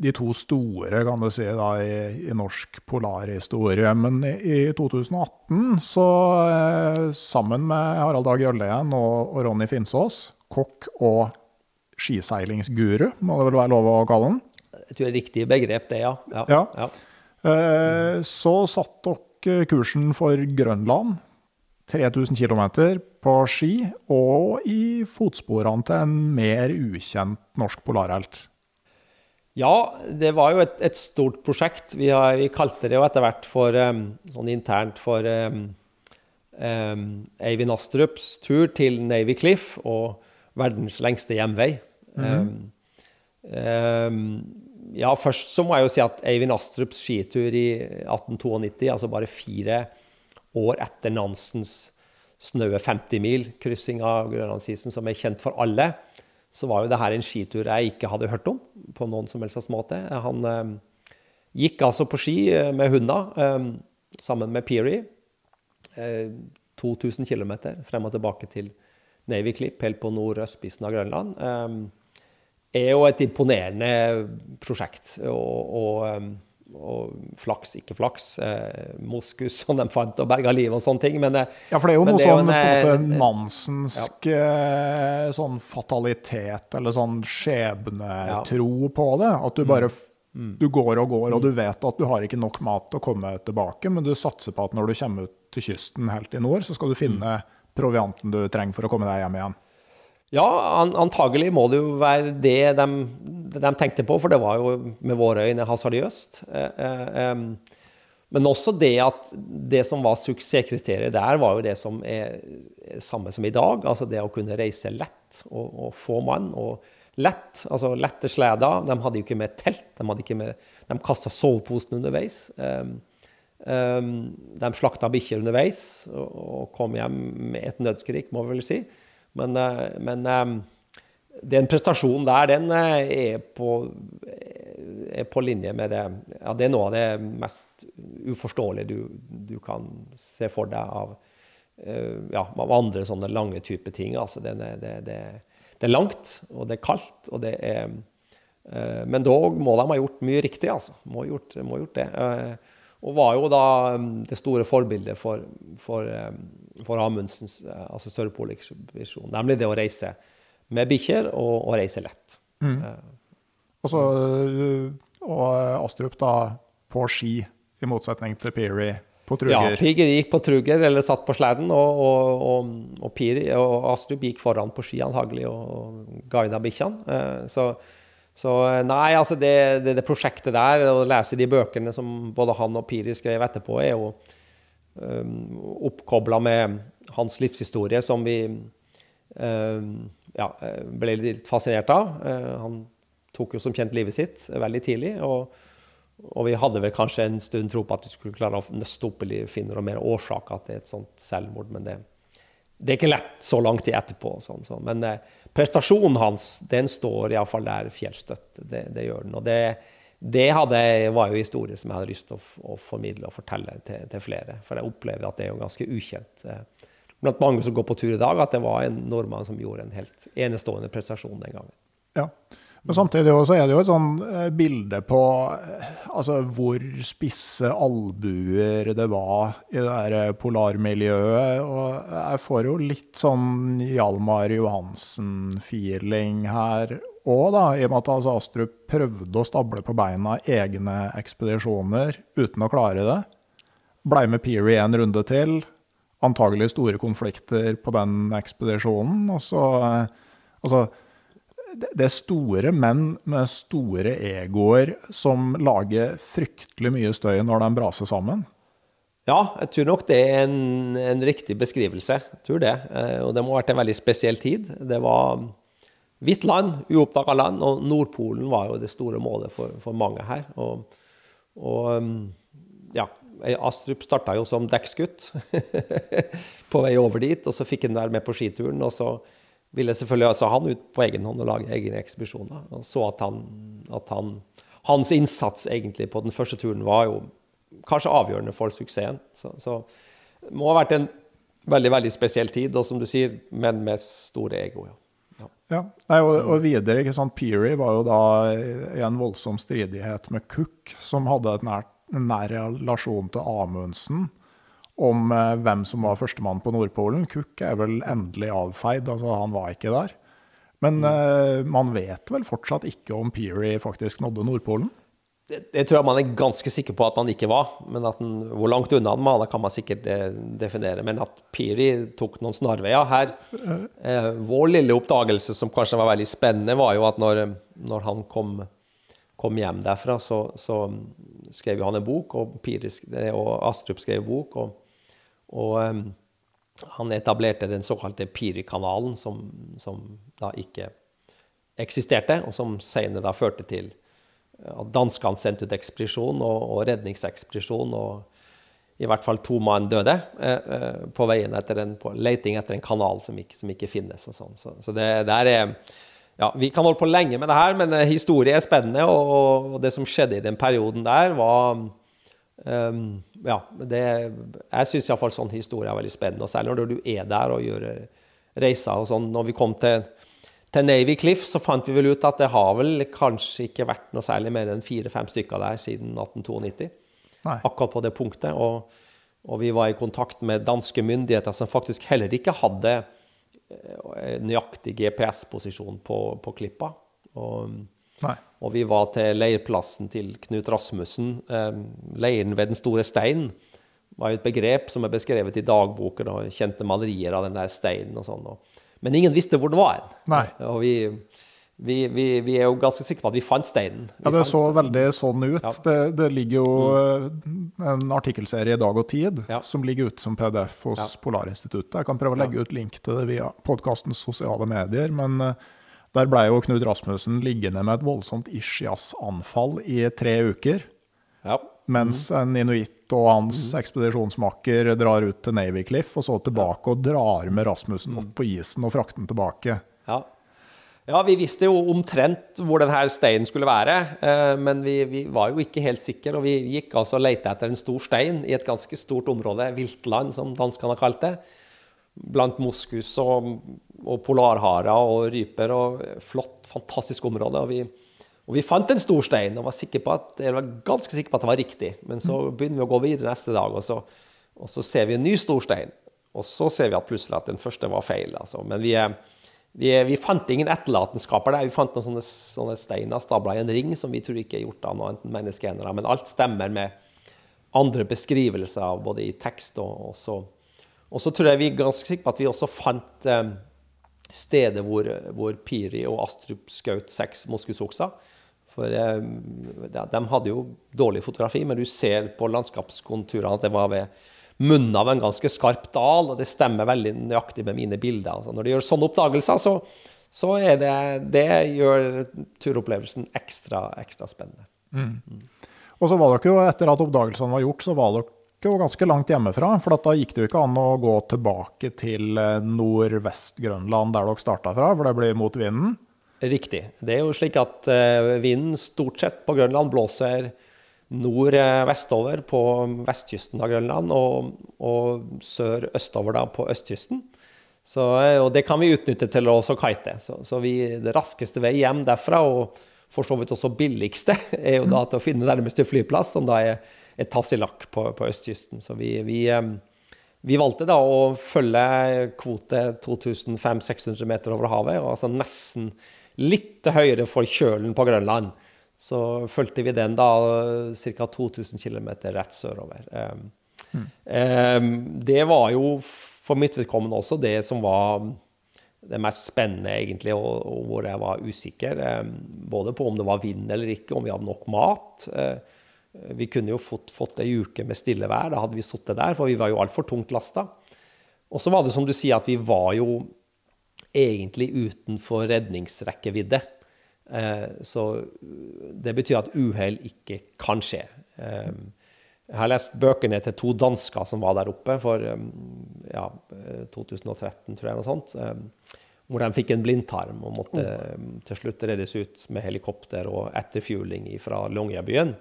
de to store kan du si, da, i, i norsk polarhistorie. Men i, i 2018, så eh, sammen med Harald Dag Jøllien og, og Ronny Finsås, kokk og skiseilingsguru, må det vel være lov å kalle den? Jeg tror det er riktig begrep, det, ja. ja. ja. ja. Eh, så satt dere kursen for Grønland. 3000 km på ski, og i fotsporene til en mer ukjent norsk polarhelt. Ja, det var jo et, et stort prosjekt. Vi, har, vi, kalte det jo etter hvert for um, sånn internt for um, um, Eivind Astrups tur til Navy Cliff og verdens lengste hjemvei. Mm -hmm. Ja, først så må jeg jo si at Eivind Astrups skitur i 1892, altså bare fire år etter Nansens snaue 50 mil kryssing av Grønlandsisen, som er kjent for alle, så var jo det her en skitur jeg ikke hadde hørt om på noen som helst måte. Han eh, gikk altså på ski eh, med hunda eh, sammen med Peary. Eh, 2000 km frem og tilbake til Navy Clip, helt på nordøstspissen av Grønland. Eh, er jo et imponerende prosjekt. og, og eh, og flaks, ikke flaks. Eh, moskus som de fant og berga livet og sånne ting. Men, eh, ja, for det er jo noe sånn en, en måte eh, Nansensk ja. Eh, sånn fatalitet eller sånn skjebnetro ja. på det. At du bare mm. du går og går, og du mm. vet at du har ikke nok mat til å komme tilbake, men du satser på at når du kommer ut til kysten helt i nord, så skal du finne mm. provianten du trenger for å komme deg hjem igjen. Ja, an antagelig må det jo være det de, de tenkte på, for det var jo med våre øyne hasardiøst. Men også det at det som var suksesskriteriet der, var jo det som er samme som i dag. Altså det å kunne reise lett og, og få mann. og lett, altså lette sleder. De hadde jo ikke med telt, de, hadde ikke de kasta soveposen underveis. De slakta bikkjer underveis og, kom hjem med et nødskrik, må vi vel si. Men, uh, men um, den prestasjonen der, den eh, er på, er på linje med det ja, Det er noe av det mest uforståelige du, du kan se for deg av, ja, av andre sånne lange typer ting. Altså, det, det, det, det, er langt, og det er kaldt, og det er Men dog må de ha gjort mye riktig, altså. Må gjort, må gjort det. Og var jo da um, det store forbildet for, for, um, for Amundsens, altså Sørpol-ekspedisjonen, nemlig det å reise med bikkjer og, og reise lett. Mm. Og, så, og Astrup da på ski, i motsetning til Peary på truger? Ja, Peary gikk på truger eller satt på sleden, og, og, og, Piri, og Astrup gikk foran på ski antagelig og guida bikkjene. Eh, så, så, nei, altså det, det, det, prosjektet der, å lese de bøkene som både han og Piri skrev etterpå, er jo um, oppkobla med hans livshistorie, som vi um, ja, eh, ble litt fascinert av. Uh, han tok jo som kjent livet sitt veldig tidlig. og, og vi hadde vel kanskje en stund tro på at vi skulle klare å nøste opp eller finne noe mer årsaker til et sånt selvmord. Men det, det er ikke lett så lang tid etterpå. Sånn, sånn. Men eh, prestasjonen hans den står iallfall der fjellstøtt. Det, det, gjør den. Og det, det hadde, var jo historie som jeg hadde lyst til å, å formidle og fortelle til, til, flere. For jeg opplever at det er jo ganske ukjent. Eh, blant mange som går på tur i dag, at det var en nordmann som gjorde en helt enestående prestasjon den gangen. Ja, men samtidig også er det jo et sånn eh, bilde på eh, altså, hvor spisse albuer det var i det der eh, polarmiljøet. Og jeg får jo litt sånn Hjalmar Johansen-feeling her òg, da. I og med at altså, Astrup prøvde å stable på beina egne ekspedisjoner uten å klare det. Blei med Peary en runde til antagelig store konflikter på den ekspedisjonen. Og så Altså, det er store menn med store egoer som lager fryktelig mye støy når de braser sammen. Ja, jeg tror nok det er en, en riktig beskrivelse. Jeg tror det. Eh, og det må ha vært en veldig spesiell tid. Det var hvitt land, uoppdaga land, og Nordpolen var jo det store målet for, for mange her. Og, og ja, Astrup starta jo som dekksgutt <laughs> på vei over dit, og så fikk han være med på skituren. Og så ville selvfølgelig altså han ut på egen hånd og lage egne ekspedisjoner. Og så at, han, at han, hans innsats egentlig på den første turen var jo kanskje avgjørende for suksessen. Så, så det må ha vært en veldig veldig spesiell tid, og som du sier, men med store ego. ja. Ja. ja. Nei, og, og, videre, ikke sant, Peary var jo da i en voldsom stridighet med Cook, som hadde en nær relasjon til Amundsen om eh, hvem som var førstemann på Nordpolen. Cook er vel endelig avfeid, altså han var ikke der. Men mm. eh, man vet vel fortsatt ikke om Peary faktisk nådde Nordpolen? Det, det, tror jeg man er ganske sikker på at man ikke var. Men den, hvor langt unna den var, kan man sikkert eh, definere. Men at Peary tok noen snarveier her eh, Vår lille oppdagelse, som kanskje var veldig spennende, var jo at når, når han kom, kom, hjem derfra, så, så skrev han en bok, og, Piri, og Astrup skrev en bok. og og um, han etablerte den såkalte Piri-kanalen, som, som, da ikke eksisterte, og som senere da førte til at danskene sendte ut ekspedisjon og, og redningsekspedisjon. og i hvert fall to mann døde eh, eh, på veien etter en, på leiting etter en kanal som ikke, som ikke finnes. og sånn. Så, så det, der er, ja, Vi kan holde på lenge med det her, men eh, historie er spennende. Og, og, det som skjedde i den perioden der, var Um, ja, det, jeg syns iallfall sånn historie er veldig spennende. Og særlig når du er der og gjør reiser og sånn. Når vi kom til, til, Navy Cliff, så fant vi vel ut at det har vel kanskje ikke vært noe særlig mer enn fire-fem stykker der siden 1892. Nei. Akkurat på det punktet. Og, og, vi var i kontakt med danske myndigheter som faktisk heller ikke hadde eh, nøyaktig GPS-posisjon på, på klippa. Og, Nei. Og vi var til leirplassen til Knut Rasmussen. Eh, leiren ved Den store steinen var jo et begrep som er beskrevet i dagboken, og kjente malerier av den der steinen og sånn. Men ingen visste hvor den var. Nei. Og vi, vi, vi, vi, er jo ganske sikre på at vi fant steinen. Ja, Det så veldig sånn ut. Ja. Det, det, ligger jo mm. en artikkelserie i Dag og Tid ja. som ligger ute som PDF hos ja. Polarinstituttet. Jeg kan prøve å legge ut link til det via podkastens sosiale medier. Men der ble jo Knut Rasmussen liggende med et voldsomt ischias-anfall i tre uker. Ja. Mens mm. en inuitt og hans mm. ekspedisjonsmakker drar ut til Navy Cliff, og så tilbake og drar med Rasmussen opp på isen og frakter den tilbake. Ja. ja. vi visste jo omtrent hvor denne steinen skulle være, eh, men vi, vi, var jo ikke helt sikre. Og vi gikk altså og lette etter en stor stein i et ganske stort område, viltland, som danskene har kalt det. Blant moskus og, og polarharer og ryper. og Flott, fantastisk område. og vi og vi fant en stor stein og var, at, var ganske sikre på at det var riktig. Men så begynner vi å gå videre neste dag, og så, og så ser vi en ny stor stein. Og så ser vi at plutselig at den første var feil. Altså. Men vi, vi, vi, fant ingen etterlatenskaper der. Vi fant noen sånne, sånne steiner stabla i en ring som vi tror ikke er gjort av noen menneskegenere. Men alt stemmer med andre beskrivelser, både i tekst og også Og så tror jeg vi er ganske sikre på at vi også fant eh, stedet hvor, hvor, Piri og Astrup skjøt seks moskusokser. For eh, de hadde jo dårlig fotografi, men du ser på landskapskonturene at det var ved munnen av en ganske skarp dal, og det stemmer veldig nøyaktig med mine bilder. Altså, når du gjør sånne oppdagelser, så, så er det, det gjør turopplevelsen ekstra, ekstra spennende. Mm. Og så var dere jo, etter at oppdagelsene var gjort, så var dere jo ganske langt hjemmefra. For da gikk det jo ikke an å gå tilbake til eh, nordvest-Grønland, der dere starta fra, for det blir mot vinden. Riktig. Det er jo slik at uh, vinden stort sett på Grønland blåser nord-vestover på vestkysten av Grønland og, og sør-østover på østkysten. Så, eh, og det kan vi utnytte til å kite. Så, så vi, det raskeste vei hjem derfra, og for så vidt også billigste, <laughs> er jo da til å finne nærmeste flyplass, som da er, er tassilakk på, på, østkysten. Så vi, vi, vi, valgte da å følge kvote 2500-600 meter over havet, altså nesten litt høyere for kjølen på Grønland. Så fulgte vi den da ca. 2000 km rett sørover. Mm. det var jo for mitt vedkommende også det som var det mest spennende, egentlig, og, og hvor jeg var usikker. Både på om det var vind eller ikke, om vi hadde nok mat. Uh, vi kunne jo fått, fått ei uke med stille vær. Da hadde vi sittet der, for vi var jo altfor tungt lasta. Og så var det som du sier, at vi var jo egentlig utenfor redningsrekkevidde. Eh, så det betyr at uhell ikke kan skje. Eh, jeg har lest bøkene til to dansker som var der oppe for eh, ja, 2013, tror jeg, noe sånt. Hvor de fikk en blindtarm og måtte til slutt reddes ut med helikopter og etterfueling fra Longyearbyen.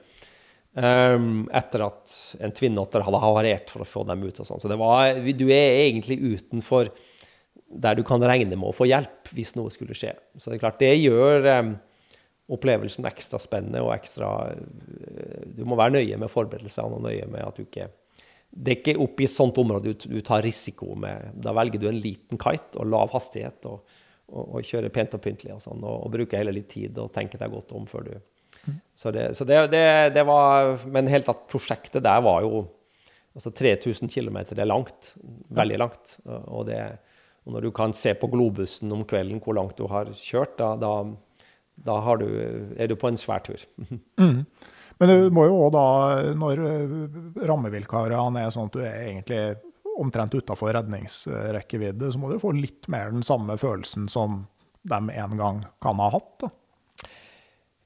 Etter at en tvinnotter hadde havarert for å få dem ut. og sånn. Så var, du er egentlig utenfor der du kan regne med å få hjelp hvis noe skulle skje. Så det er klart, det gjør um, opplevelsen ekstra spennende og ekstra uh, Du må være nøye med forberedelsene og nøye med at du ikke Det er ikke opp i et sånt område du, du, tar risiko med. Da velger du en liten kite og lav hastighet og, og, og kjører pent og pyntelig og sånn, og, og bruker heller litt tid og tenker deg godt om før du. Så, det, så det, det, det, var Men helt at prosjektet der var jo Altså 3000 km er langt. Veldig langt. Og det, og når du kan se på globusen om kvelden hvor langt du har kjørt, da, da, da du, er du på en svær tur. <laughs> mm. Men du må jo òg da, når eh, rammevilkårene er sånn at du er egentlig omtrent utafor redningsrekkevidde, så må du få litt mer den samme følelsen som de en gang kan ha hatt? da.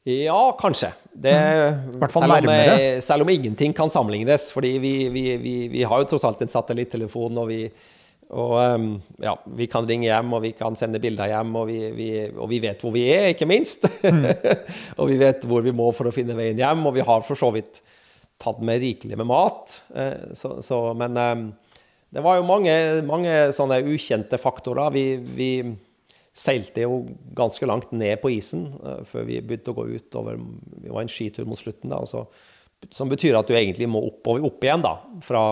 Ja, kanskje. Det, mm. selv, om, eh, selv, om, ingenting kan sammenlignes. fordi vi, vi, vi, vi har jo tross alt en satellittelefon, og vi, og um, ja, vi kan ringe hjem, og vi kan sende bilder hjem, og vi, vi, og vi vet hvor vi er, ikke minst. Mm. <laughs> og vi vet hvor vi må for å finne veien hjem, og vi har for så vidt tatt med rikelig med mat. Uh, så, så, men um, det var jo mange, mange sånne ukjente faktorer. Vi, vi, seilte jo ganske langt ned på isen uh, før vi begynte å gå ut over Vi var en skitur mot slutten, da, altså, som betyr at du egentlig må oppover, opp igjen da, fra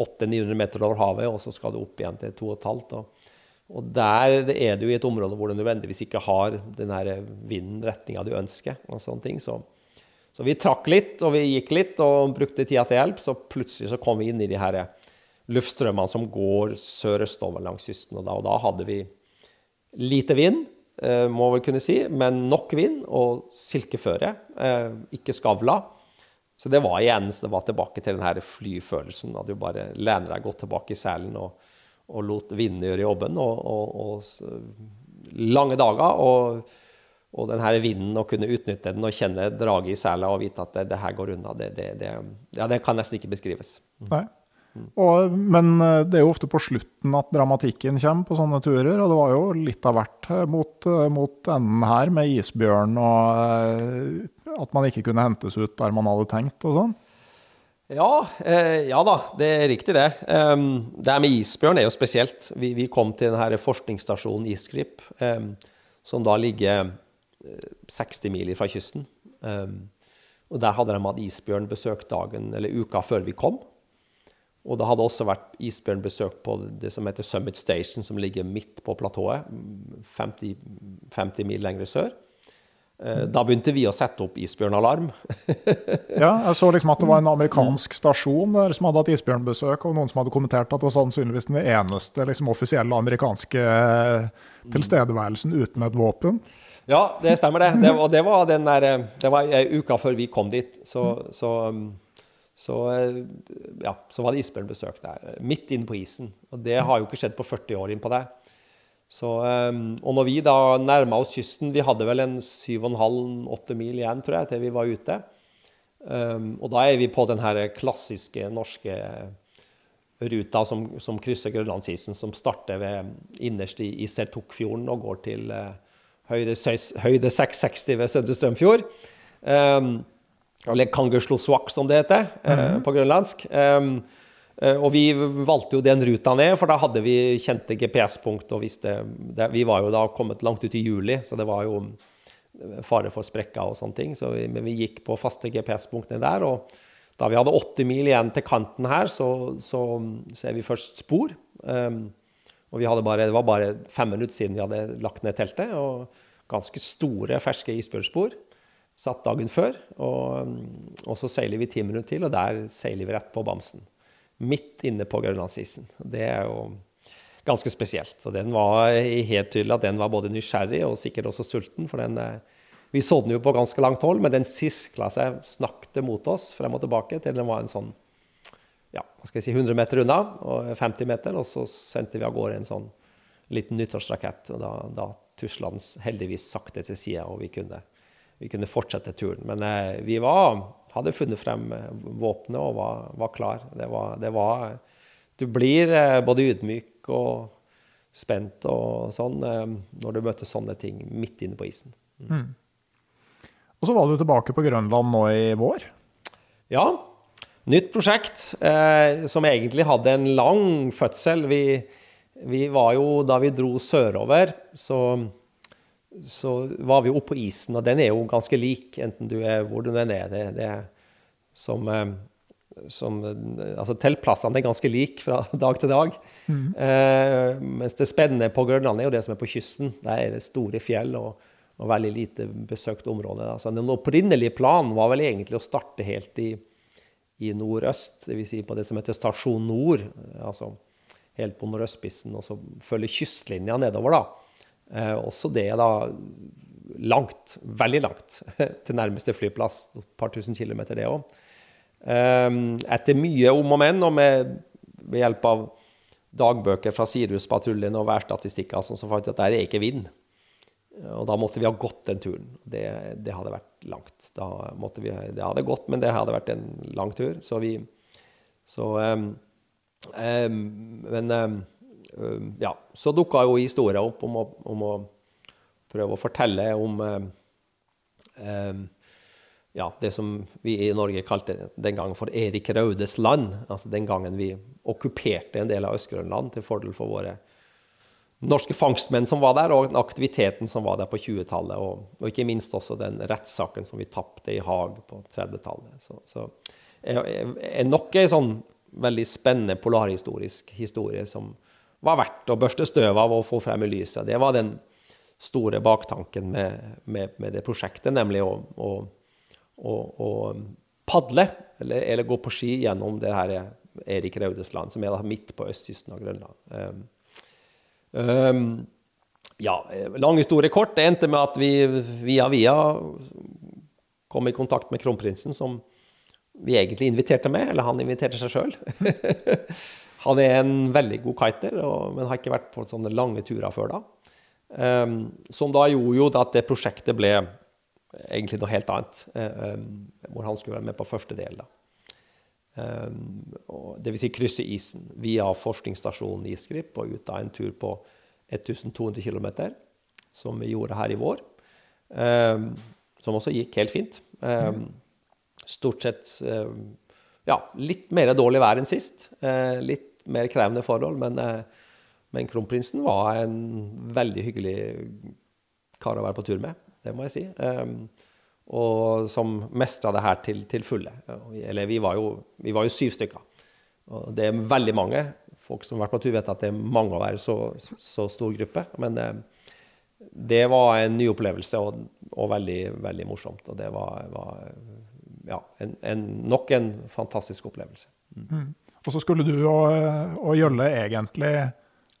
800-900 meter over havet, og så skal du opp igjen til 2,5. Og, der er du i et område hvor du nødvendigvis ikke har den vinden, retninga du ønsker. og sånne ting. Så, så, vi trakk litt, og vi gikk litt og brukte tida til hjelp. Så plutselig så kom vi inn i de her luftstrømmene som går sør-østover langs kysten. Og da, og da hadde vi lite vind. eh, må vi kunne si, men nok vind og silkeføre. Eh, ikke skavla. Så det var igjen så det var tilbake til den her flyfølelsen. At du bare lener deg godt tilbake i selen og, og lot vindene gjøre jobben. Og, og, lange dager. Og, og den her vinden, å kunne utnytte den og kjenne draget i sela og vite at det, det her går unna, det, det, ja, det kan nesten ikke beskrives. Nei. Og, men eh, det er jo ofte på slutten at dramatikken kommer på sånne turer, og det var jo litt av hvert eh, mot, eh, mot enden her, med isbjørn og at man ikke kunne hentes ut der man hadde tenkt og sånn. Ja, eh, ja da, det er riktig det. Um, det med isbjørn er jo spesielt. Vi, vi kom til denne forskningsstasjonen Isgrip, um, som da ligger 60 mil fra kysten. Um, og Der hadde de hatt isbjørnbesøk dagen eller uka før vi kom. Og det hadde også vært isbjørnbesøk på det som heter Summit Station, som ligger midt på platået, 50, 50 mil lenger sør. Eh, da begynte vi å sette opp isbjørnalarm. <laughs> ja, jeg så liksom at det var en amerikansk stasjon der som hadde hatt isbjørnbesøk, og noen som hadde kommentert at det var sannsynligvis den eneste liksom, offisielle amerikanske tilstedeværelsen uten et våpen. Ja, det stemmer det. det og det var, den der, eh, det var uka før vi kom dit. Så, så um, så, eh, ja, så var det isbjørnbesøk der, midt inne på isen. Og det har jo ikke skjedd på 40 år innpå der. Så, eh, og når vi da nærma oss kysten Vi hadde vel en 7,5-8 mil igjen, tror jeg, til vi var ute. Og da er vi på den her klassiske norske ruta som, som krysser Grønlandsisen, som starter ved, innerst i, i Sertukfjorden og går til høyde, høyde 660 ved Søndre Strømfjord. Eller Kangersloswak, som det heter mm -hmm. på grønlandsk. Um, og vi valgte jo den ruta ned, for da hadde vi kjente GPS-punkt. og visste, det, Vi var jo da kommet langt ut i juli, så det var jo fare for sprekker og sånne ting. Så vi, men vi gikk på faste GPS-punktene der. Og da vi hadde åtte mil igjen til kanten her, så, så ser vi først spor. Um, og bare, det var bare fem minutter siden vi hadde lagt ned teltet. Og ganske store, ferske isbjørnspor satt dagen før. Og, og, så seiler vi ti minutter til, og der seiler vi rett på Bamsen. Midt inne på Grønlandsisen. Det er jo ganske spesielt. Og den var helt tydelig at den var både nysgjerrig og sikkert også sulten. For den, eh, vi så den jo på ganske langt hold, men den sirkla seg, snakket mot oss frem og tilbake til den var en sånn ja, hva skal jeg si, 100 meter unna, og 50 meter, og så sendte vi av gårde en sånn liten nyttårsrakett. og Da, da tusla den heldigvis sakte til sida, og vi kunne vi kunne fortsette turen. Men eh, vi var, hadde funnet frem eh, våpenet og var, var klar. Det var, det var, Du blir eh, både ydmyk og spent og sånn eh, når du møter sånne ting midt inne på isen. Mm. Mm. Og så var du tilbake på Grønland nå i vår? Ja. Nytt prosjekt eh, som egentlig hadde en lang fødsel. Vi, vi var jo, da vi dro sørover, så så var vi oppe på isen, og den er jo ganske lik, enten du er hvor du er. Det, det er som, eh, som Altså, teltplassene er ganske like fra <laughs> dag til dag. Mm. Eh, mens det spennende på Grønland er jo det som er på kysten. Der er det store fjell og, og veldig lite besøkt område. Altså, den opprinnelige planen var vel egentlig å starte helt i, i nordøst, dvs. Si på det som heter Stasjon Nord. altså helt på nordøstspissen, og så følge kystlinja nedover. da. Eh, også det da langt, veldig langt, <laughs> til nærmeste flyplass. Et par tusen kilometer, det òg. Eh, etter mye om og men, og med, ved hjelp av dagbøker fra Sirius-patruljen og værstatistikker, sånn, så fant at der er ikke vind. Og da måtte vi ha gått den turen. Det, det hadde vært langt. Vi, det hadde gått, men det hadde vært en lang tur. Så vi Så um, um, Men um, Ehm, ja, så dukka jo historia opp om å, om å, prøve å fortelle om um, ja, det som vi i Norge kalte den gangen for Erik Raudes land. Altså den gangen vi okkuperte en del av Øst-Grønland til fordel for våre norske fangstmenn som var der, og aktiviteten som var der på 20-tallet. Og, og, ikke minst også den rettssaken som vi tapte i Haag på 30-tallet. Så, så er, er nok ei sånn veldig spennende polarhistorisk historie som, var verdt å børste støv av og få frem i lyset. Det var den store baktanken med, med, med det prosjektet, nemlig å, å, å, å padle, eller, eller, gå på ski gjennom det her Erik Raudes land, som er midt på østkysten av Grønland. Um, um, Ja, lang historie kort. Det endte med at vi via via kom i kontakt med kronprinsen, som vi egentlig inviterte med, eller han inviterte seg sjøl. <laughs> han er en veldig god kiter, men har ikke vært på sånne lange turer før da. Um, som da gjorde jo at det prosjektet ble egentlig noe helt annet. Um, hvor han skulle være med på første del. da. Um, Dvs. Si krysse isen via forskningsstasjonen Isgrip og ut av en tur på 1200 km, som vi gjorde her i vår. Um, som også gikk helt fint. Stort sett ja, litt mer dårlig vær enn sist. Uh, litt mer krevende forhold, men, uh, men kronprinsen var en veldig hyggelig kar å være på tur med, det må jeg si. Um, og som mestra det her til, til, fulle. Eller vi var, jo, vi var jo syv stykker. Og det er veldig mange. Folk som har vært på tur, vet at det er mange å være så, så stor gruppe. Men eh, det var en ny opplevelse og, og veldig, veldig morsomt. Og det var, var ja, en, en, nok en fantastisk opplevelse. Mm. Og så skulle du og, og Jølle egentlig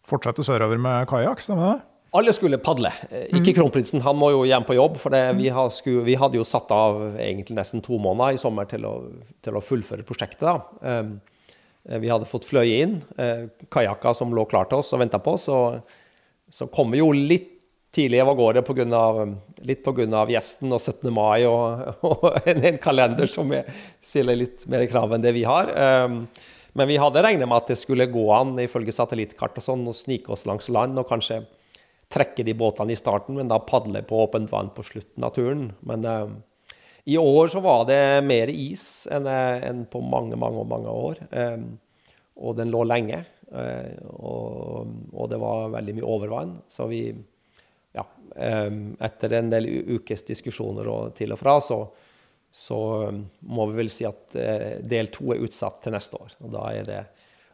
fortsette sørover med kajakk, stemmer det? Alle skulle padle, eh, ikke mm. kronprinsen. Han må jo hjem på jobb. For det, vi, skulle, vi, hadde jo satt av egentlig nesten to måneder i sommer til å, til å fullføre prosjektet. da. Um, vi hadde fått fløye inn kajakker som lå klar til oss og venta på oss. Og så kom vi jo litt tidlig av gårde på grunn av, litt pga. gjesten og 17. mai og, <laughs> og en, en, kalender som stiller litt mer krav enn det vi har. Um, men vi hadde regnet med at det skulle gå an ifølge satellittkart og sånn, å snike oss langs land og kanskje trekke de båtene i starten, men da padle på åpent vann på slutten av turen. Men eh, i år så var det mer is enn, uh, enn på mange, mange, mange år. Eh, og den lå lenge. Eh, og, og, det var veldig mye overvann. Så vi Ja. Um, etter en del ukes diskusjoner og til og fra, så, så um, må vi vel si at del to er utsatt til neste år. Og da er det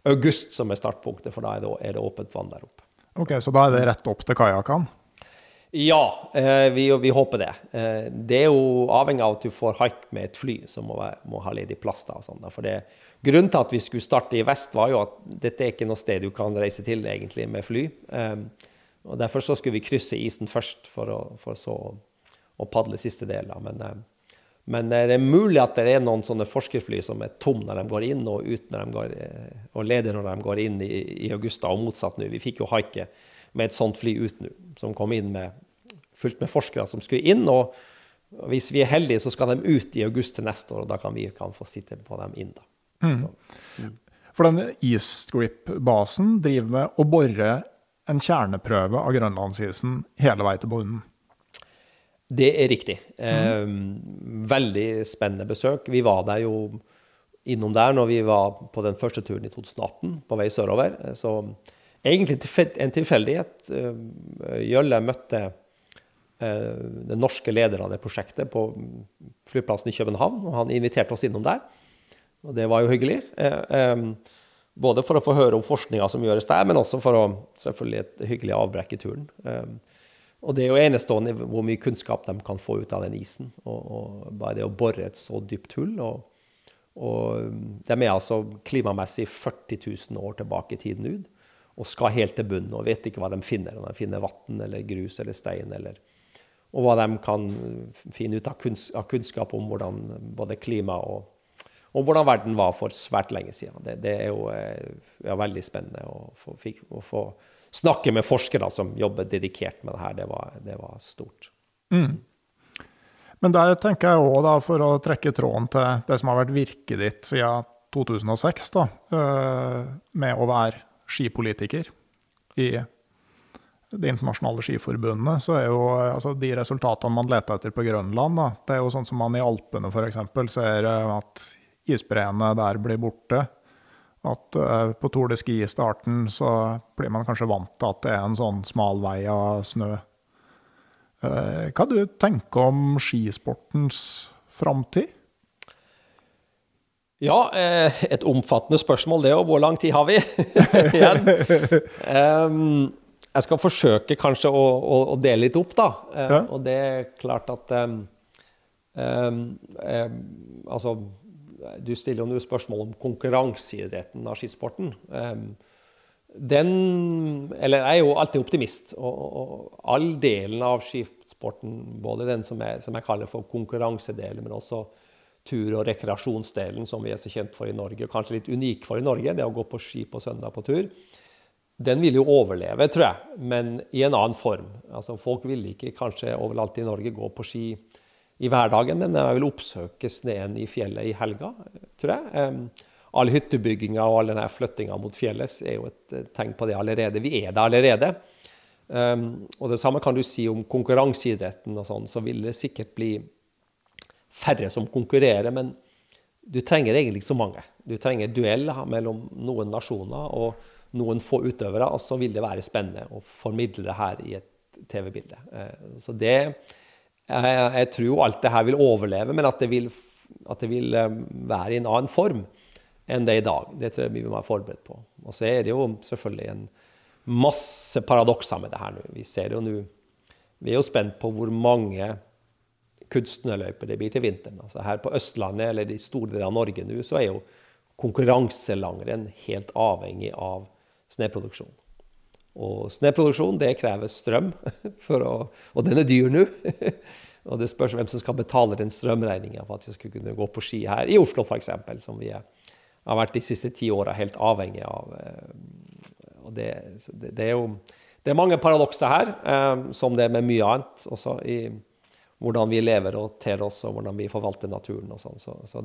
august som er startpunktet, for da er det, er det åpent vann der oppe. Ok, Så da er det rett opp til kajakkene? Ja, eh, vi, vi, håper det. Eh, det er jo avhengig av at du får haik med et fly som må, må ha ledig plass. da, og sånn. For det, Grunnen til at vi skulle starte i vest, var jo at dette er ikke noe sted du kan reise til egentlig med fly. Eh, og Derfor så skulle vi krysse isen først, for, å, for så å padle siste del. da, men... Eh, men det er mulig at det er noen sånne forskerfly som er tom når de går inn, og ut når de går, eh, og leder når de går inn i, i Augusta, og motsatt nå. Vi fikk jo haike med et sånt fly ut nå, som kom inn med, fullt med forskere som skulle inn. og hvis vi er heldige, så skal de ut i august til neste år, og da kan vi kan få sitte på dem inn. da. Mm. mm. For denne Eastgrip-basen driver med å bore en kjerneprøve av grønlandsisen hele vei til bunnen. Det er riktig. Mm. veldig spennende besøk. Vi var der jo innom der når vi var på den første turen i 2018, på vei sørover. Så egentlig en tilfeldighet. Eh, Jølle møtte eh, den norske lederen av det prosjektet på flyplassen i København, og han inviterte oss innom der. Og det var jo hyggelig. Både for å få høre om forskninga som gjøres der, men også for å selvfølgelig et hyggelig avbrekk i turen. Og det er jo enestående hvor mye kunnskap de kan få ut av den isen. Og, og bare det å bore et så dypt hull. Og, og de er altså klimamessig 40 000 år tilbake i tiden ut. Og skal helt til bunnen og vet ikke hva de finner. Om de finner vann eller grus eller stein. Eller, og hva de kan finne ut av, kunns, av kunnskap om hvordan både klima og, om hvordan verden var for svært lenge siden. Det, det er jo eh, ja, veldig spennende å få, å få snakke med forskere som jobber dedikert med det her, det var, det var stort. Mm. Men der tenker jeg òg, for å trekke tråden til det som har vært virket ditt siden 2006, da, eh, med å være skipolitiker i Det internasjonale skiforbundet, så er jo altså, de resultatene man leter etter på Grønland, da, det er jo sånn som man i Alpene f.eks. ser at isbreene der blir borte. At uh, på Tour de Ski i starten så blir man kanskje vant til at det er en sånn smal vei av snø. Uh, hva du tenker om skisportens framtid? Ja, eh, et omfattende spørsmål det, òg. hvor lang tid har vi <laughs> igjen? um, jeg skal forsøke kanskje å, å, å dele litt opp, da. Ja. Og det er klart at um, um, Altså du stiller jo spørsmål om konkurranseidretten av skisporten. den Eller jeg er jo alltid optimist. Og, og all delen av skisporten, både den som, jeg, som jeg kaller for konkurransedelen, men også tur- og rekreasjonsdelen, som vi er så kjent for i Norge, og kanskje litt unik for i Norge, det å gå på ski på søndag på tur, den vil jo overleve, tror jeg, men i en annen form. Altså, folk vil ikke kanskje overalt i Norge gå på ski i hverdagen, men jeg vil oppsøke sneen i fjellet i helga, tror jeg. All hyttebygginga og all denne flyttinga mot fjellet er jo et tegn på det allerede. Vi er det allerede. Og det samme kan du si om konkurranseidretten og sånn. Så vil det sikkert bli færre som konkurrerer, men du trenger egentlig ikke så mange. Du trenger duell mellom noen nasjoner og noen få utøvere, og så vil det være spennende å formidle det her i et TV-bilde. Eh, så det jeg, jeg tror alt det her vil overleve, men at det vil, at det vil eh, være i en annen form enn det er i dag. Det tror jeg vi må være forberedt på. Og så er det jo selvfølgelig en masse paradokser med det her nå. Vi ser jo nå Vi er jo spent på hvor mange kunstnerløyper det blir til vinteren. Altså her på Østlandet eller de store deler av Norge nå, så er jo konkurranselangrenn helt avhengig av sneproduksjon. Og snøproduksjon det krever strøm, <laughs> å, og den er dyr nå. <laughs> og det spørs hvem som skal betale den strømregninga for at vi skal kunne gå på ski her i Oslo f.eks., som vi har vært de siste ti åra helt avhengig av. Eh, og det, det, er jo det er mange paradokser her, eh, som det er med mye annet. også i hvordan vi lever og ter oss, og hvordan vi forvalter naturen og sånn. Så, så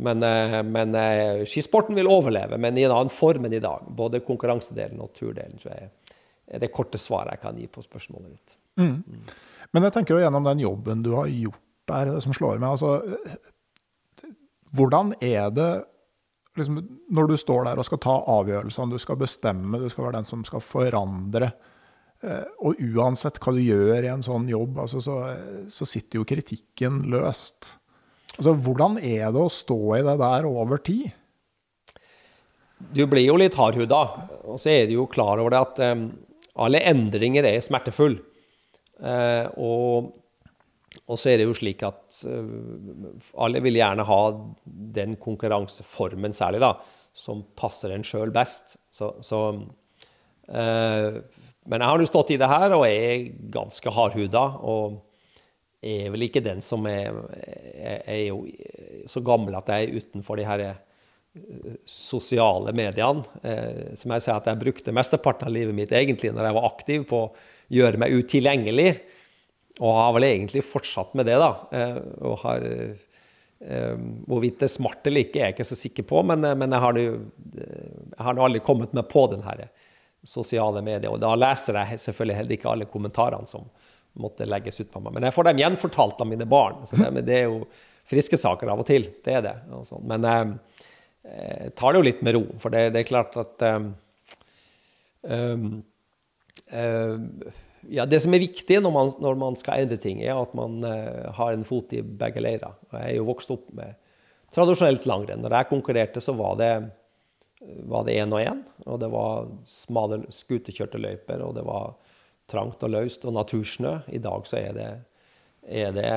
men, eh, men eh, skisporten vil overleve, men i en annen form enn i dag. Både konkurransedelen og turdelen tror jeg er det korte svaret jeg kan gi på spørsmålet ditt. Mm. Men jeg tenker jo gjennom den jobben du har gjort der, som slår meg altså, Hvordan er det liksom, når du står der og skal ta avgjørelsene, du skal bestemme, du skal være den som skal forandre Eh, og uansett hva du gjør i en sånn jobb, altså, så, så, sitter jo kritikken løst. Altså, hvordan er det å stå i det der over tid? Du blir jo litt hardhuda, og så er du jo klar over det at um, alle endringer er smertefulle. Uh, og, og, så er det jo slik at uh, alle vil gjerne ha den konkurranseformen særlig, da, som passer en sjøl best. Så, så uh, men jeg har jo stått i det her og er ganske hardhuda. Og er vel ikke den som er, er, er jo så gammel at jeg er utenfor de her eh, sosiale mediene. Eh, som jeg sier at jeg brukte mesteparten av livet mitt egentlig når jeg var aktiv på å gjøre meg utilgjengelig. Og har vel egentlig fortsatt med det, da. Eh, og har eh, Hvorvidt det er smart eller ikke, er jeg ikke så sikker på, men, eh, men jeg har nå aldri kommet meg på den her sosiale medier. Og da leser jeg selvfølgelig heller ikke alle kommentarene som måtte legges ut på meg. Men jeg får dem gjenfortalt av mine barn. Så det, det er jo friske saker av og til. Det er det. Men jeg, eh, jeg tar det jo litt med ro, for det, det er klart at um, um, ja, Det som er viktig når man, når man, skal endre ting, er at man uh, har en fot i begge leirer. Jeg er jo vokst opp med tradisjonelt langrenn. Når jeg konkurrerte, så var det var det én og én. Og det var smale skuterkjørte løyper, og det var trangt og løst og natursnø. I dag så er det, er det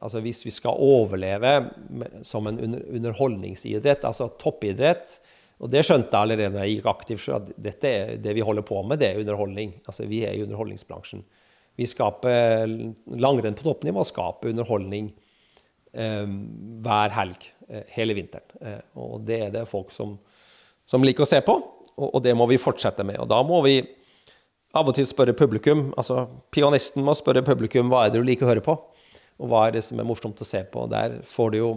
Altså hvis vi skal overleve som en underholdningsidrett, altså toppidrett Og det skjønte jeg allerede da jeg gikk aktivt, at dette er det vi holder på med, det er underholdning. Altså vi er i underholdningsbransjen. Vi skaper langrenn på toppnivå, og skaper underholdning eh, hver helg eh, hele vinteren. Eh, og det er det folk som som liker å se på, og, det må vi fortsette med. Og da må vi av og til spørre publikum, altså Pianisten må spørre publikum hva er det du liker å høre på, og hva er det som er morsomt å se på. Der får du jo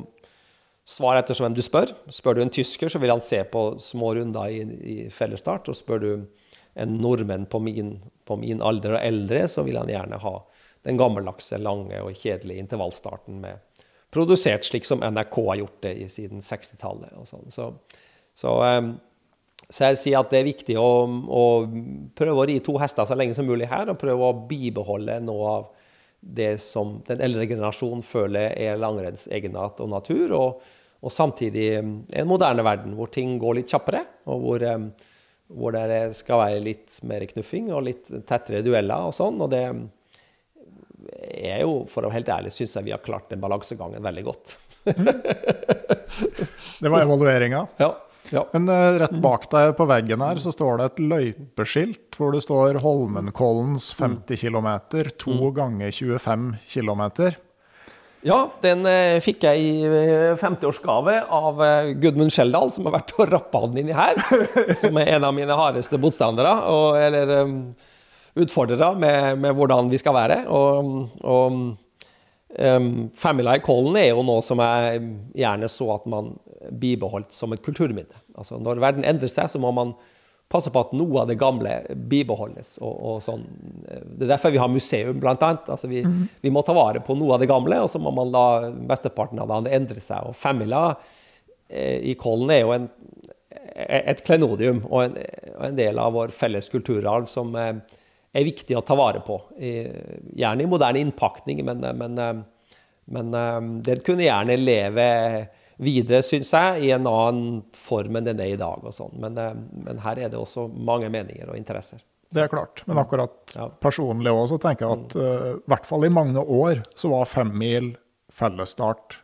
svar ettersom hvem du spør. Spør du en tysker, så vil han se på små runder i, i fellesstart. Og spør du en nordmenn på min, på min, alder og eldre, så vil han gjerne ha den gammeldagse, lange og kjedelige intervallstarten med produsert slik som NRK har gjort det i, siden 60-tallet. Sånn. Så så, ehm, så, jeg sier at det er viktig å, å, prøve å ri to hester så lenge som mulig her, og prøve å bibeholde noe av det som den eldre generasjonen føler er langrenns egenart og natur, og, og, samtidig ehm, en moderne verden hvor ting går litt kjappere, og hvor, ehm, hvor det skal være litt mer knuffing og litt tettere dueller og sånn. og det er jo, for å være helt ærlig, syns jeg vi har klart den balansegangen veldig godt. <laughs> det var evalueringa? Ja. Ja. Men uh, rett bak deg på veggen her så står det et løypeskilt hvor det står Holmenkollens 50 km, to mm. ganger 25 km. Ja, den eh, fikk jeg i uh, 50-årsgave av eh, Gudmund Skjeldal, som har vært og rappa den inni her. <laughs> som er en av mine hardeste motstandere, og, eller um, utfordrere med, med, hvordan vi skal være. Og, og um, Family Collen er jo noe som jeg gjerne så at man bibeholdt som et kulturminne. Altså, når verden endrer seg, så må man passe på at noe av det gamle bibeholdes. Og, og sånn. Det er derfor vi har museum, annet. Altså vi, mm. vi, må ta vare på noe av det gamle, og så må man la mesteparten av det endre seg. Og femmila eh, i Kollen er jo en, et klenodium og en, og en, del av vår felles kulturarv som eh, er viktig å ta vare på. Gjerne i moderne innpakning, men, men, eh, men eh, den kunne gjerne leve videre, syns jeg, i en annen form enn den er i dag. og sånn. Men, eh, men, her er det også mange meninger og interesser. Det er klart. Men akkurat ja. personlig òg, så tenker jeg at uh, i hvert fall i mange år så var femmil fellesstart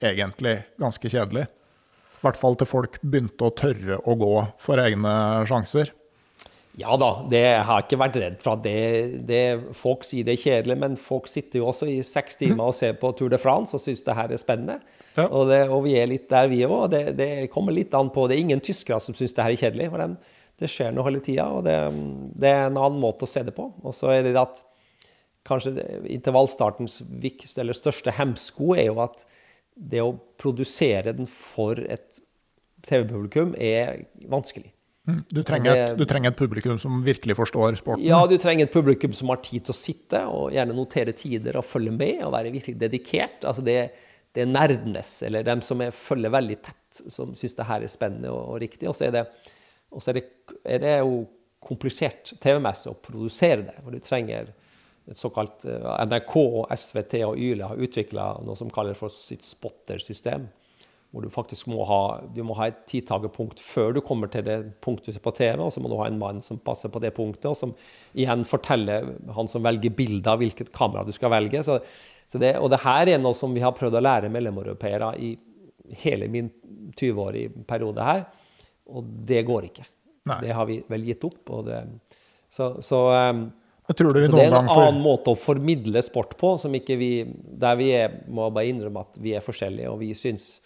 egentlig ganske kjedelig. I hvert fall til folk begynte å tørre å gå for egne sjanser. Ja da, det jeg har ikke vært redd for det, det, Folk sier det er kjedelig, men folk sitter jo også i seks timer og ser på Tour de France og syns det her er spennende. Ja. Og, det, og, vi er litt der, vi òg. Det, det, kommer litt an på Det er ingen tyskere som syns det her er kjedelig. for den, Det skjer noe hele tida, og det, det, er en annen måte å se det på. Og så er det at kanskje intervallstartens viktigste eller største hemsko er jo at det å produsere den for et TV-publikum er vanskelig. Mm. Du trenger, et, du trenger, et, publikum som virkelig forstår sporten? Ja, du trenger et publikum som har tid til å sitte og gjerne notere tider og følge med og være virkelig dedikert. Altså det, det er nerdenes, eller dem som er, følger veldig tett, som syns det her er spennende og, og riktig. Og så er, er, er det, jo komplisert TV-messig å produsere det. og du trenger et såkalt eh, NRK, SVT og Yle har utvikla noe som kalles for sitt spotter-system hvor du faktisk må ha, du må ha et tidtagerpunkt før du kommer til det punktet på TV, og så må du ha en mann som passer på det punktet, og som igjen forteller han som velger bilder av hvilket kamera du skal velge. Så, så det, og det her er noe som vi har prøvd å lære mellomeuropeere i hele min 20-årige periode her, og det går ikke. Nei. Det har vi vel gitt opp. Det, så, så, um, så, det er en annen måte å formidle sport på, som ikke vi, der vi er, må bare innrømme at vi er forskjellige, og vi syns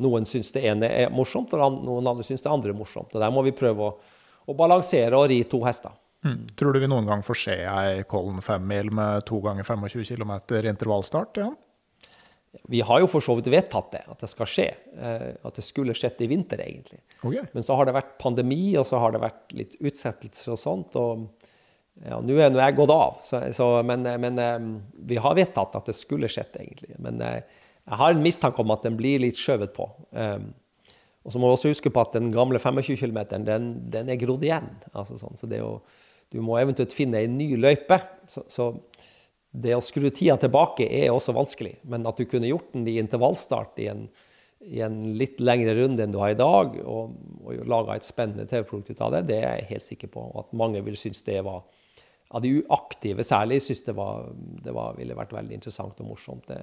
noen syns det ene er morsomt, og noen andre syns det andre er morsomt. Og Der må vi prøve å, å balansere og ri to hester. Mm. Tror du vi noen gang får se ei Kollen femmil med to ganger 25 km intervallstart? Ja? Vi har jo for så vidt vedtatt det, at det skal skje. Eh, at det skulle skjedd i vinter, egentlig. Okay. Men så har det vært pandemi, og så har det vært litt utsettelser og sånt. og ja, Nå er jeg gått av, så, så, men, men, eh, vi har vedtatt at det skulle skjedd, egentlig. Men eh, jeg har en mistanke om at den blir litt skjøvet på. Um, og så må du også huske på at den gamle 25 km den, den, er grodd igjen. Altså sånn. Så jo, du må eventuelt finne ei ny løype. Så, så, det å skru tida tilbake er også vanskelig. Men at du kunne gjort den i intervallstart i en, i en litt lengre runde enn du har i dag, og, og laga et spennende TV-produkt ut av det, det er jeg helt sikker på. Og at mange vil synes det var Av de uaktive særlig synes det, var, det var, ville vært veldig interessant og morsomt. Det,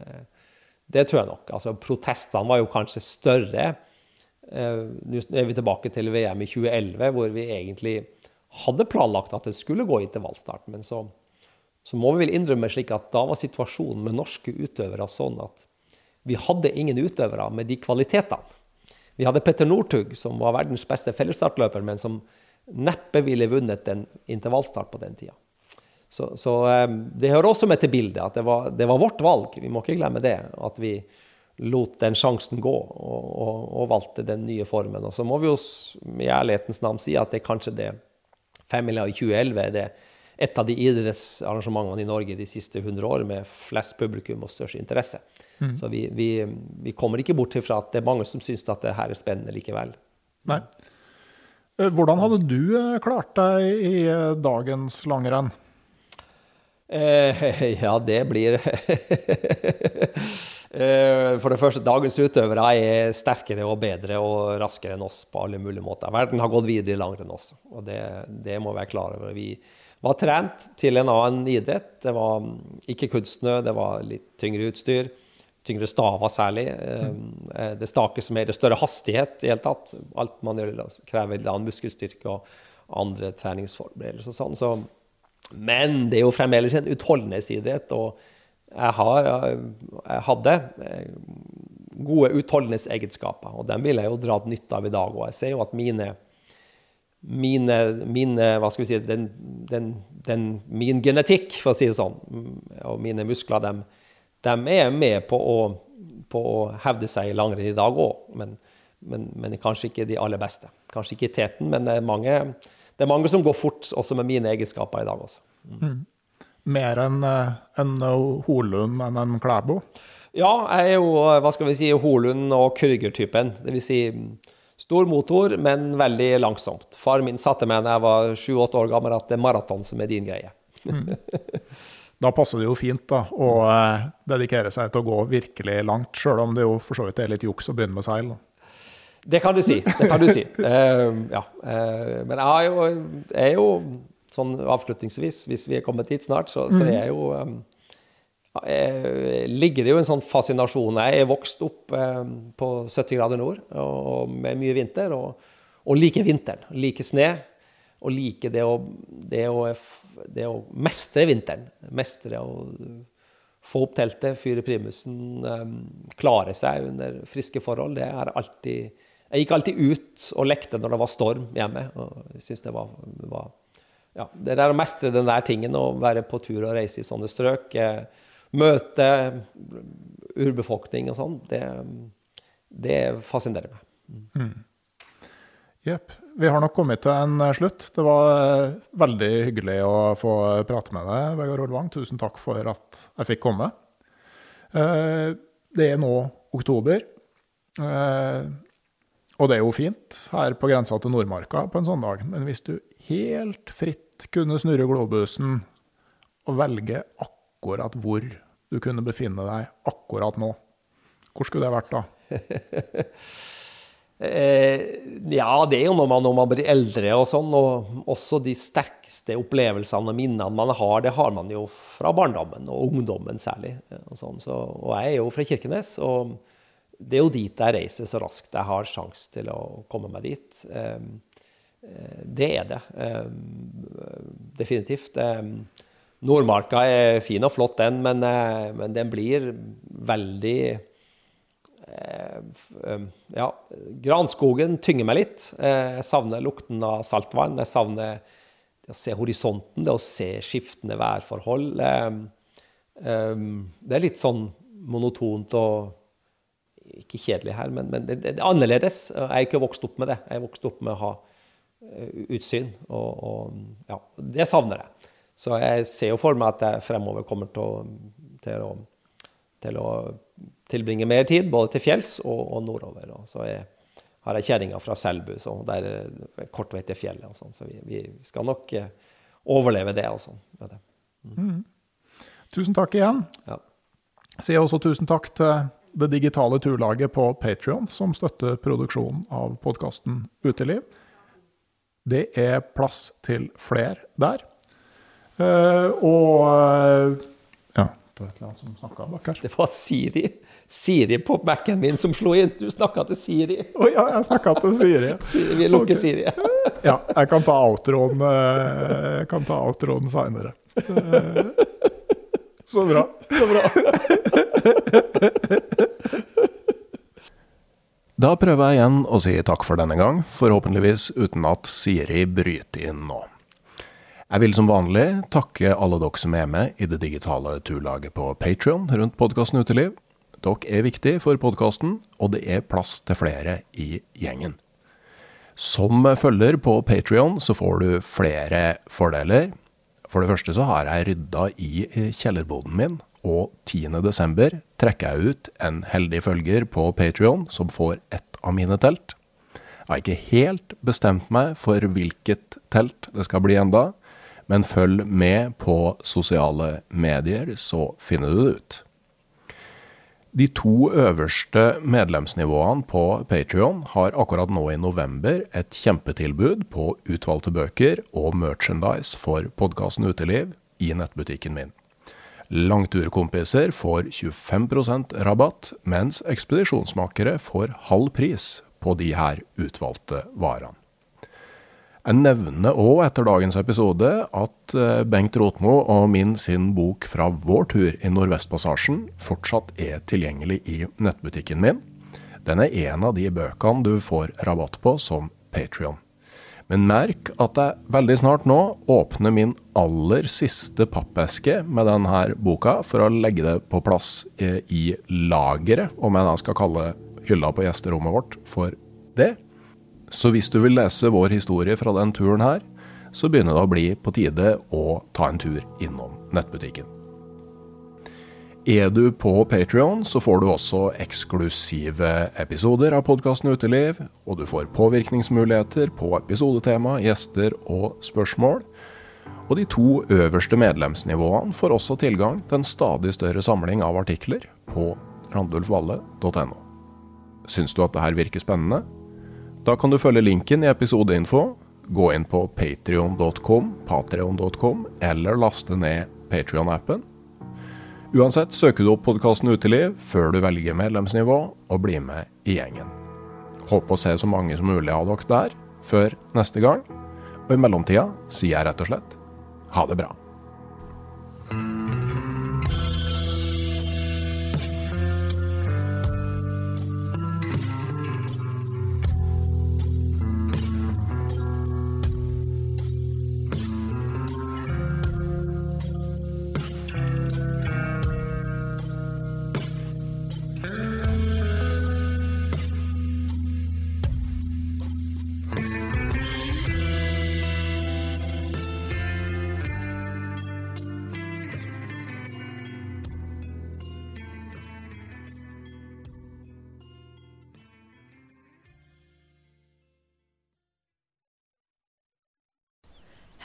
det tror jeg nok. Altså, protestene var jo kanskje større. Eh, nå er vi tilbake til VM i 2011, hvor vi egentlig hadde planlagt at det skulle gå intervallstart. Men så, så må vi vel innrømme slik at da var situasjonen med norske utøvere sånn at vi hadde ingen utøvere med de kvalitetene. Vi hadde Petter Northug, som var verdens beste fellesstartløper, men som neppe ville vunnet en intervallstart på den tida. Så, så, eh, det hører også med til bildet at det var, det var, vårt valg. Vi må ikke glemme det. At vi lot den sjansen gå og, og, og valgte den nye formen. Og så må vi jo i ærlighetens navn si at det er kanskje det Femmila i 2011 er det et av de idrettsarrangementene i Norge de siste 100 år med flest publikum og størst interesse. Mm. Så vi, vi, vi, kommer ikke bort fra at det er mange som syns at det her er spennende likevel. Nei. Eh, hvordan hadde du eh, klart deg i dagens langrenn? Eh, <laughs> ja, det blir <laughs> eh, For det første, dagens utøvere er sterkere og bedre og raskere enn oss på alle mulige måter. Verden har gått videre i langrenn også, og det, det må vi være klar over. Vi var trent til en annen idrett. Det var ikke kunstsnø, det var litt tyngre utstyr. tyngre staver særlig. Eh, det stakes mer, det er større hastighet i hele tatt. Alt man gjør krever litt annen muskelstyrke og andre treningsforberedelser og sånn. Så, men det er jo fremdeles en utholdenhetsidrett. og jeg, har, jeg hadde gode utholdenhetsegenskaper, og dem vil jeg jo dra nytte av i dag. Og jeg ser jo at mine, mine, mine hva skal vi si, den, den, den, min genetikk, for å si det sånn, og mine muskler, dem, dem er med på å, på å, hevde seg i langrenn i dag òg. Men, men, men, kanskje ikke de aller beste. Kanskje ikke i teten, men det er mange, det er mange som går fort, også med mine egenskaper i dag også. Mm mer enn en Holund enn en Klæbo? Ja, jeg er jo hva skal vi si, Holund og Krüger-typen. Dvs. Si, stor motor, men veldig langsomt. Far min satte meg da jeg var sju-åtte år gammel at det er maraton som er din greie. Mm. <laughs> Da passer det jo fint da, å eh, dedikere seg til å gå virkelig langt, sjøl om det jo for så vidt er litt juks å begynne med seil. Det kan du si. det kan du si. Uh, <laughs> ja. Uh, men jeg er jo, jeg er jo sånn avslutningsvis, hvis vi er kommet dit snart, så, så er jo um, jeg, ligger det jo en sånn fascinasjon. Jeg er vokst opp um, på 70 grader nord og, med mye vinter, og, og liker vinteren. Liker sne. Og liker det å, det å, det å mestre vinteren. Mestre å få opp teltet, fyre primusen, um, klare seg under friske forhold. Det er alltid Jeg gikk alltid ut og lekte når det var storm hjemme. og jeg synes det var, var ja, det der å mestre den der tingen, å være på tur og reise i sånne strøk, eh, møte urbefolkning og sånn, det, det, fascinerer meg. Mm. Vi har nok kommet til en eh, slutt. Det var eh, veldig hyggelig å få prate med deg, Vegard Olvang. Tusen takk for at jeg fikk komme. Det er nå oktober. Og det er jo fint her på grensa til Nordmarka på en sånn dag. Men hvis du helt fritt kunne snurre globusen og velge akkurat hvor du kunne befinne deg akkurat nå, hvor skulle det vært da? <laughs> eh, ja, det er jo når man, når man, blir eldre og sånn, og også de sterkeste opplevelsene og minnene man har, det har man jo fra barndommen og ungdommen særlig. Og, sånn. så, og jeg er jo fra Kirkenes, og det er jo dit jeg reiser så raskt jeg har sjanse til å komme meg dit. Eh, Eh, det er det. Eh, definitivt. Eh, Nordmarka er fin og flott, den, men, men den blir veldig Ja, granskogen tynger meg litt. Jeg savner lukten av saltvann. Jeg savner å se horisonten, det å se skiftende værforhold. Det er litt sånn monotont og ikke kjedelig her, men, men det, det, er annerledes. Jeg er ikke vokst opp med det. Jeg er vokst opp med å ha Eh, utsyn. Og, og, ja, det savner jeg. Så jeg ser jo for meg at jeg fremover kommer til å, til å, til å tilbringe mer tid både til fjells og, og nordover. Og så jeg, har jeg kjerringa fra Selbu, så der er kort vei til fjellet. og sånn, Så vi, vi, skal nok eh, overleve det. og sånn. Mm. Mm. Tusen takk igjen. Ja. Sier også tusen takk til det digitale turlaget på Patrion, som støtter produksjonen av podkasten Uteliv. Det er plass til flere der. Uh, og uh, ja, det var et eller annet som snakka bak her. Det var Siri. Siri på Mac-en min som slo inn. Du snakka til Siri. Å oh, ja, jeg snakka til Siri. <laughs> Siri vi lukker okay. Siri. ja, jeg kan ta outroen, uh, jeg kan ta outroen seinere. Så bra. Så bra. Da prøver jeg igjen å si takk for denne gang, forhåpentligvis uten at Siri bryter inn nå. Jeg vil som vanlig takke alle dere som er med i det digitale turlaget på Patrion rundt podkasten Uteliv. Dere er viktige for podkasten, og det er plass til flere i gjengen. Som følger på Patrion så får du flere fordeler. For det første så har jeg rydda i kjellerboden min, og 10.12. trekker jeg ut en heldig følger på Patrion som får ett av mine telt. Jeg har ikke helt bestemt meg for hvilket telt det skal bli enda, men følg med på sosiale medier, så finner du det ut. De to øverste medlemsnivåene på Patrion har akkurat nå i november et kjempetilbud på utvalgte bøker og merchandise for podkasten Uteliv i nettbutikken min. Langturkompiser får 25% rabatt, mens ekspedisjonsmakere får halv pris på de her utvalgte varene. Jeg nevner òg etter dagens episode at eh, Bengt Rotmo og min sin bok fra vår tur i Nordvestpassasjen fortsatt er tilgjengelig i nettbutikken min. Den er en av de bøkene du får rabatt på som Patrion. Men merk at jeg veldig snart nå åpner min aller siste pappeske med denne boka for å legge det på plass eh, i lageret, om jeg da skal kalle hylla på gjesterommet vårt for det. Så hvis du vil lese vår historie fra den turen her, så begynner det å bli på tide å ta en tur innom nettbutikken. Er du på Patrion, så får du også eksklusive episoder av podkasten Uteliv, og du får påvirkningsmuligheter på episodetema, gjester og spørsmål. Og de to øverste medlemsnivåene får også tilgang til en stadig større samling av artikler på randulfvalle.no. Syns du at det her virker spennende? Da kan du følge linken i episodeinfo, gå inn på patrion.com, patrion.com, eller laste ned Patrion-appen. Uansett søker du opp podkasten Uteliv før du velger medlemsnivå, og blir med i gjengen. Håper å se så mange som mulig av dere der før neste gang, og i mellomtida sier jeg rett og slett ha det bra.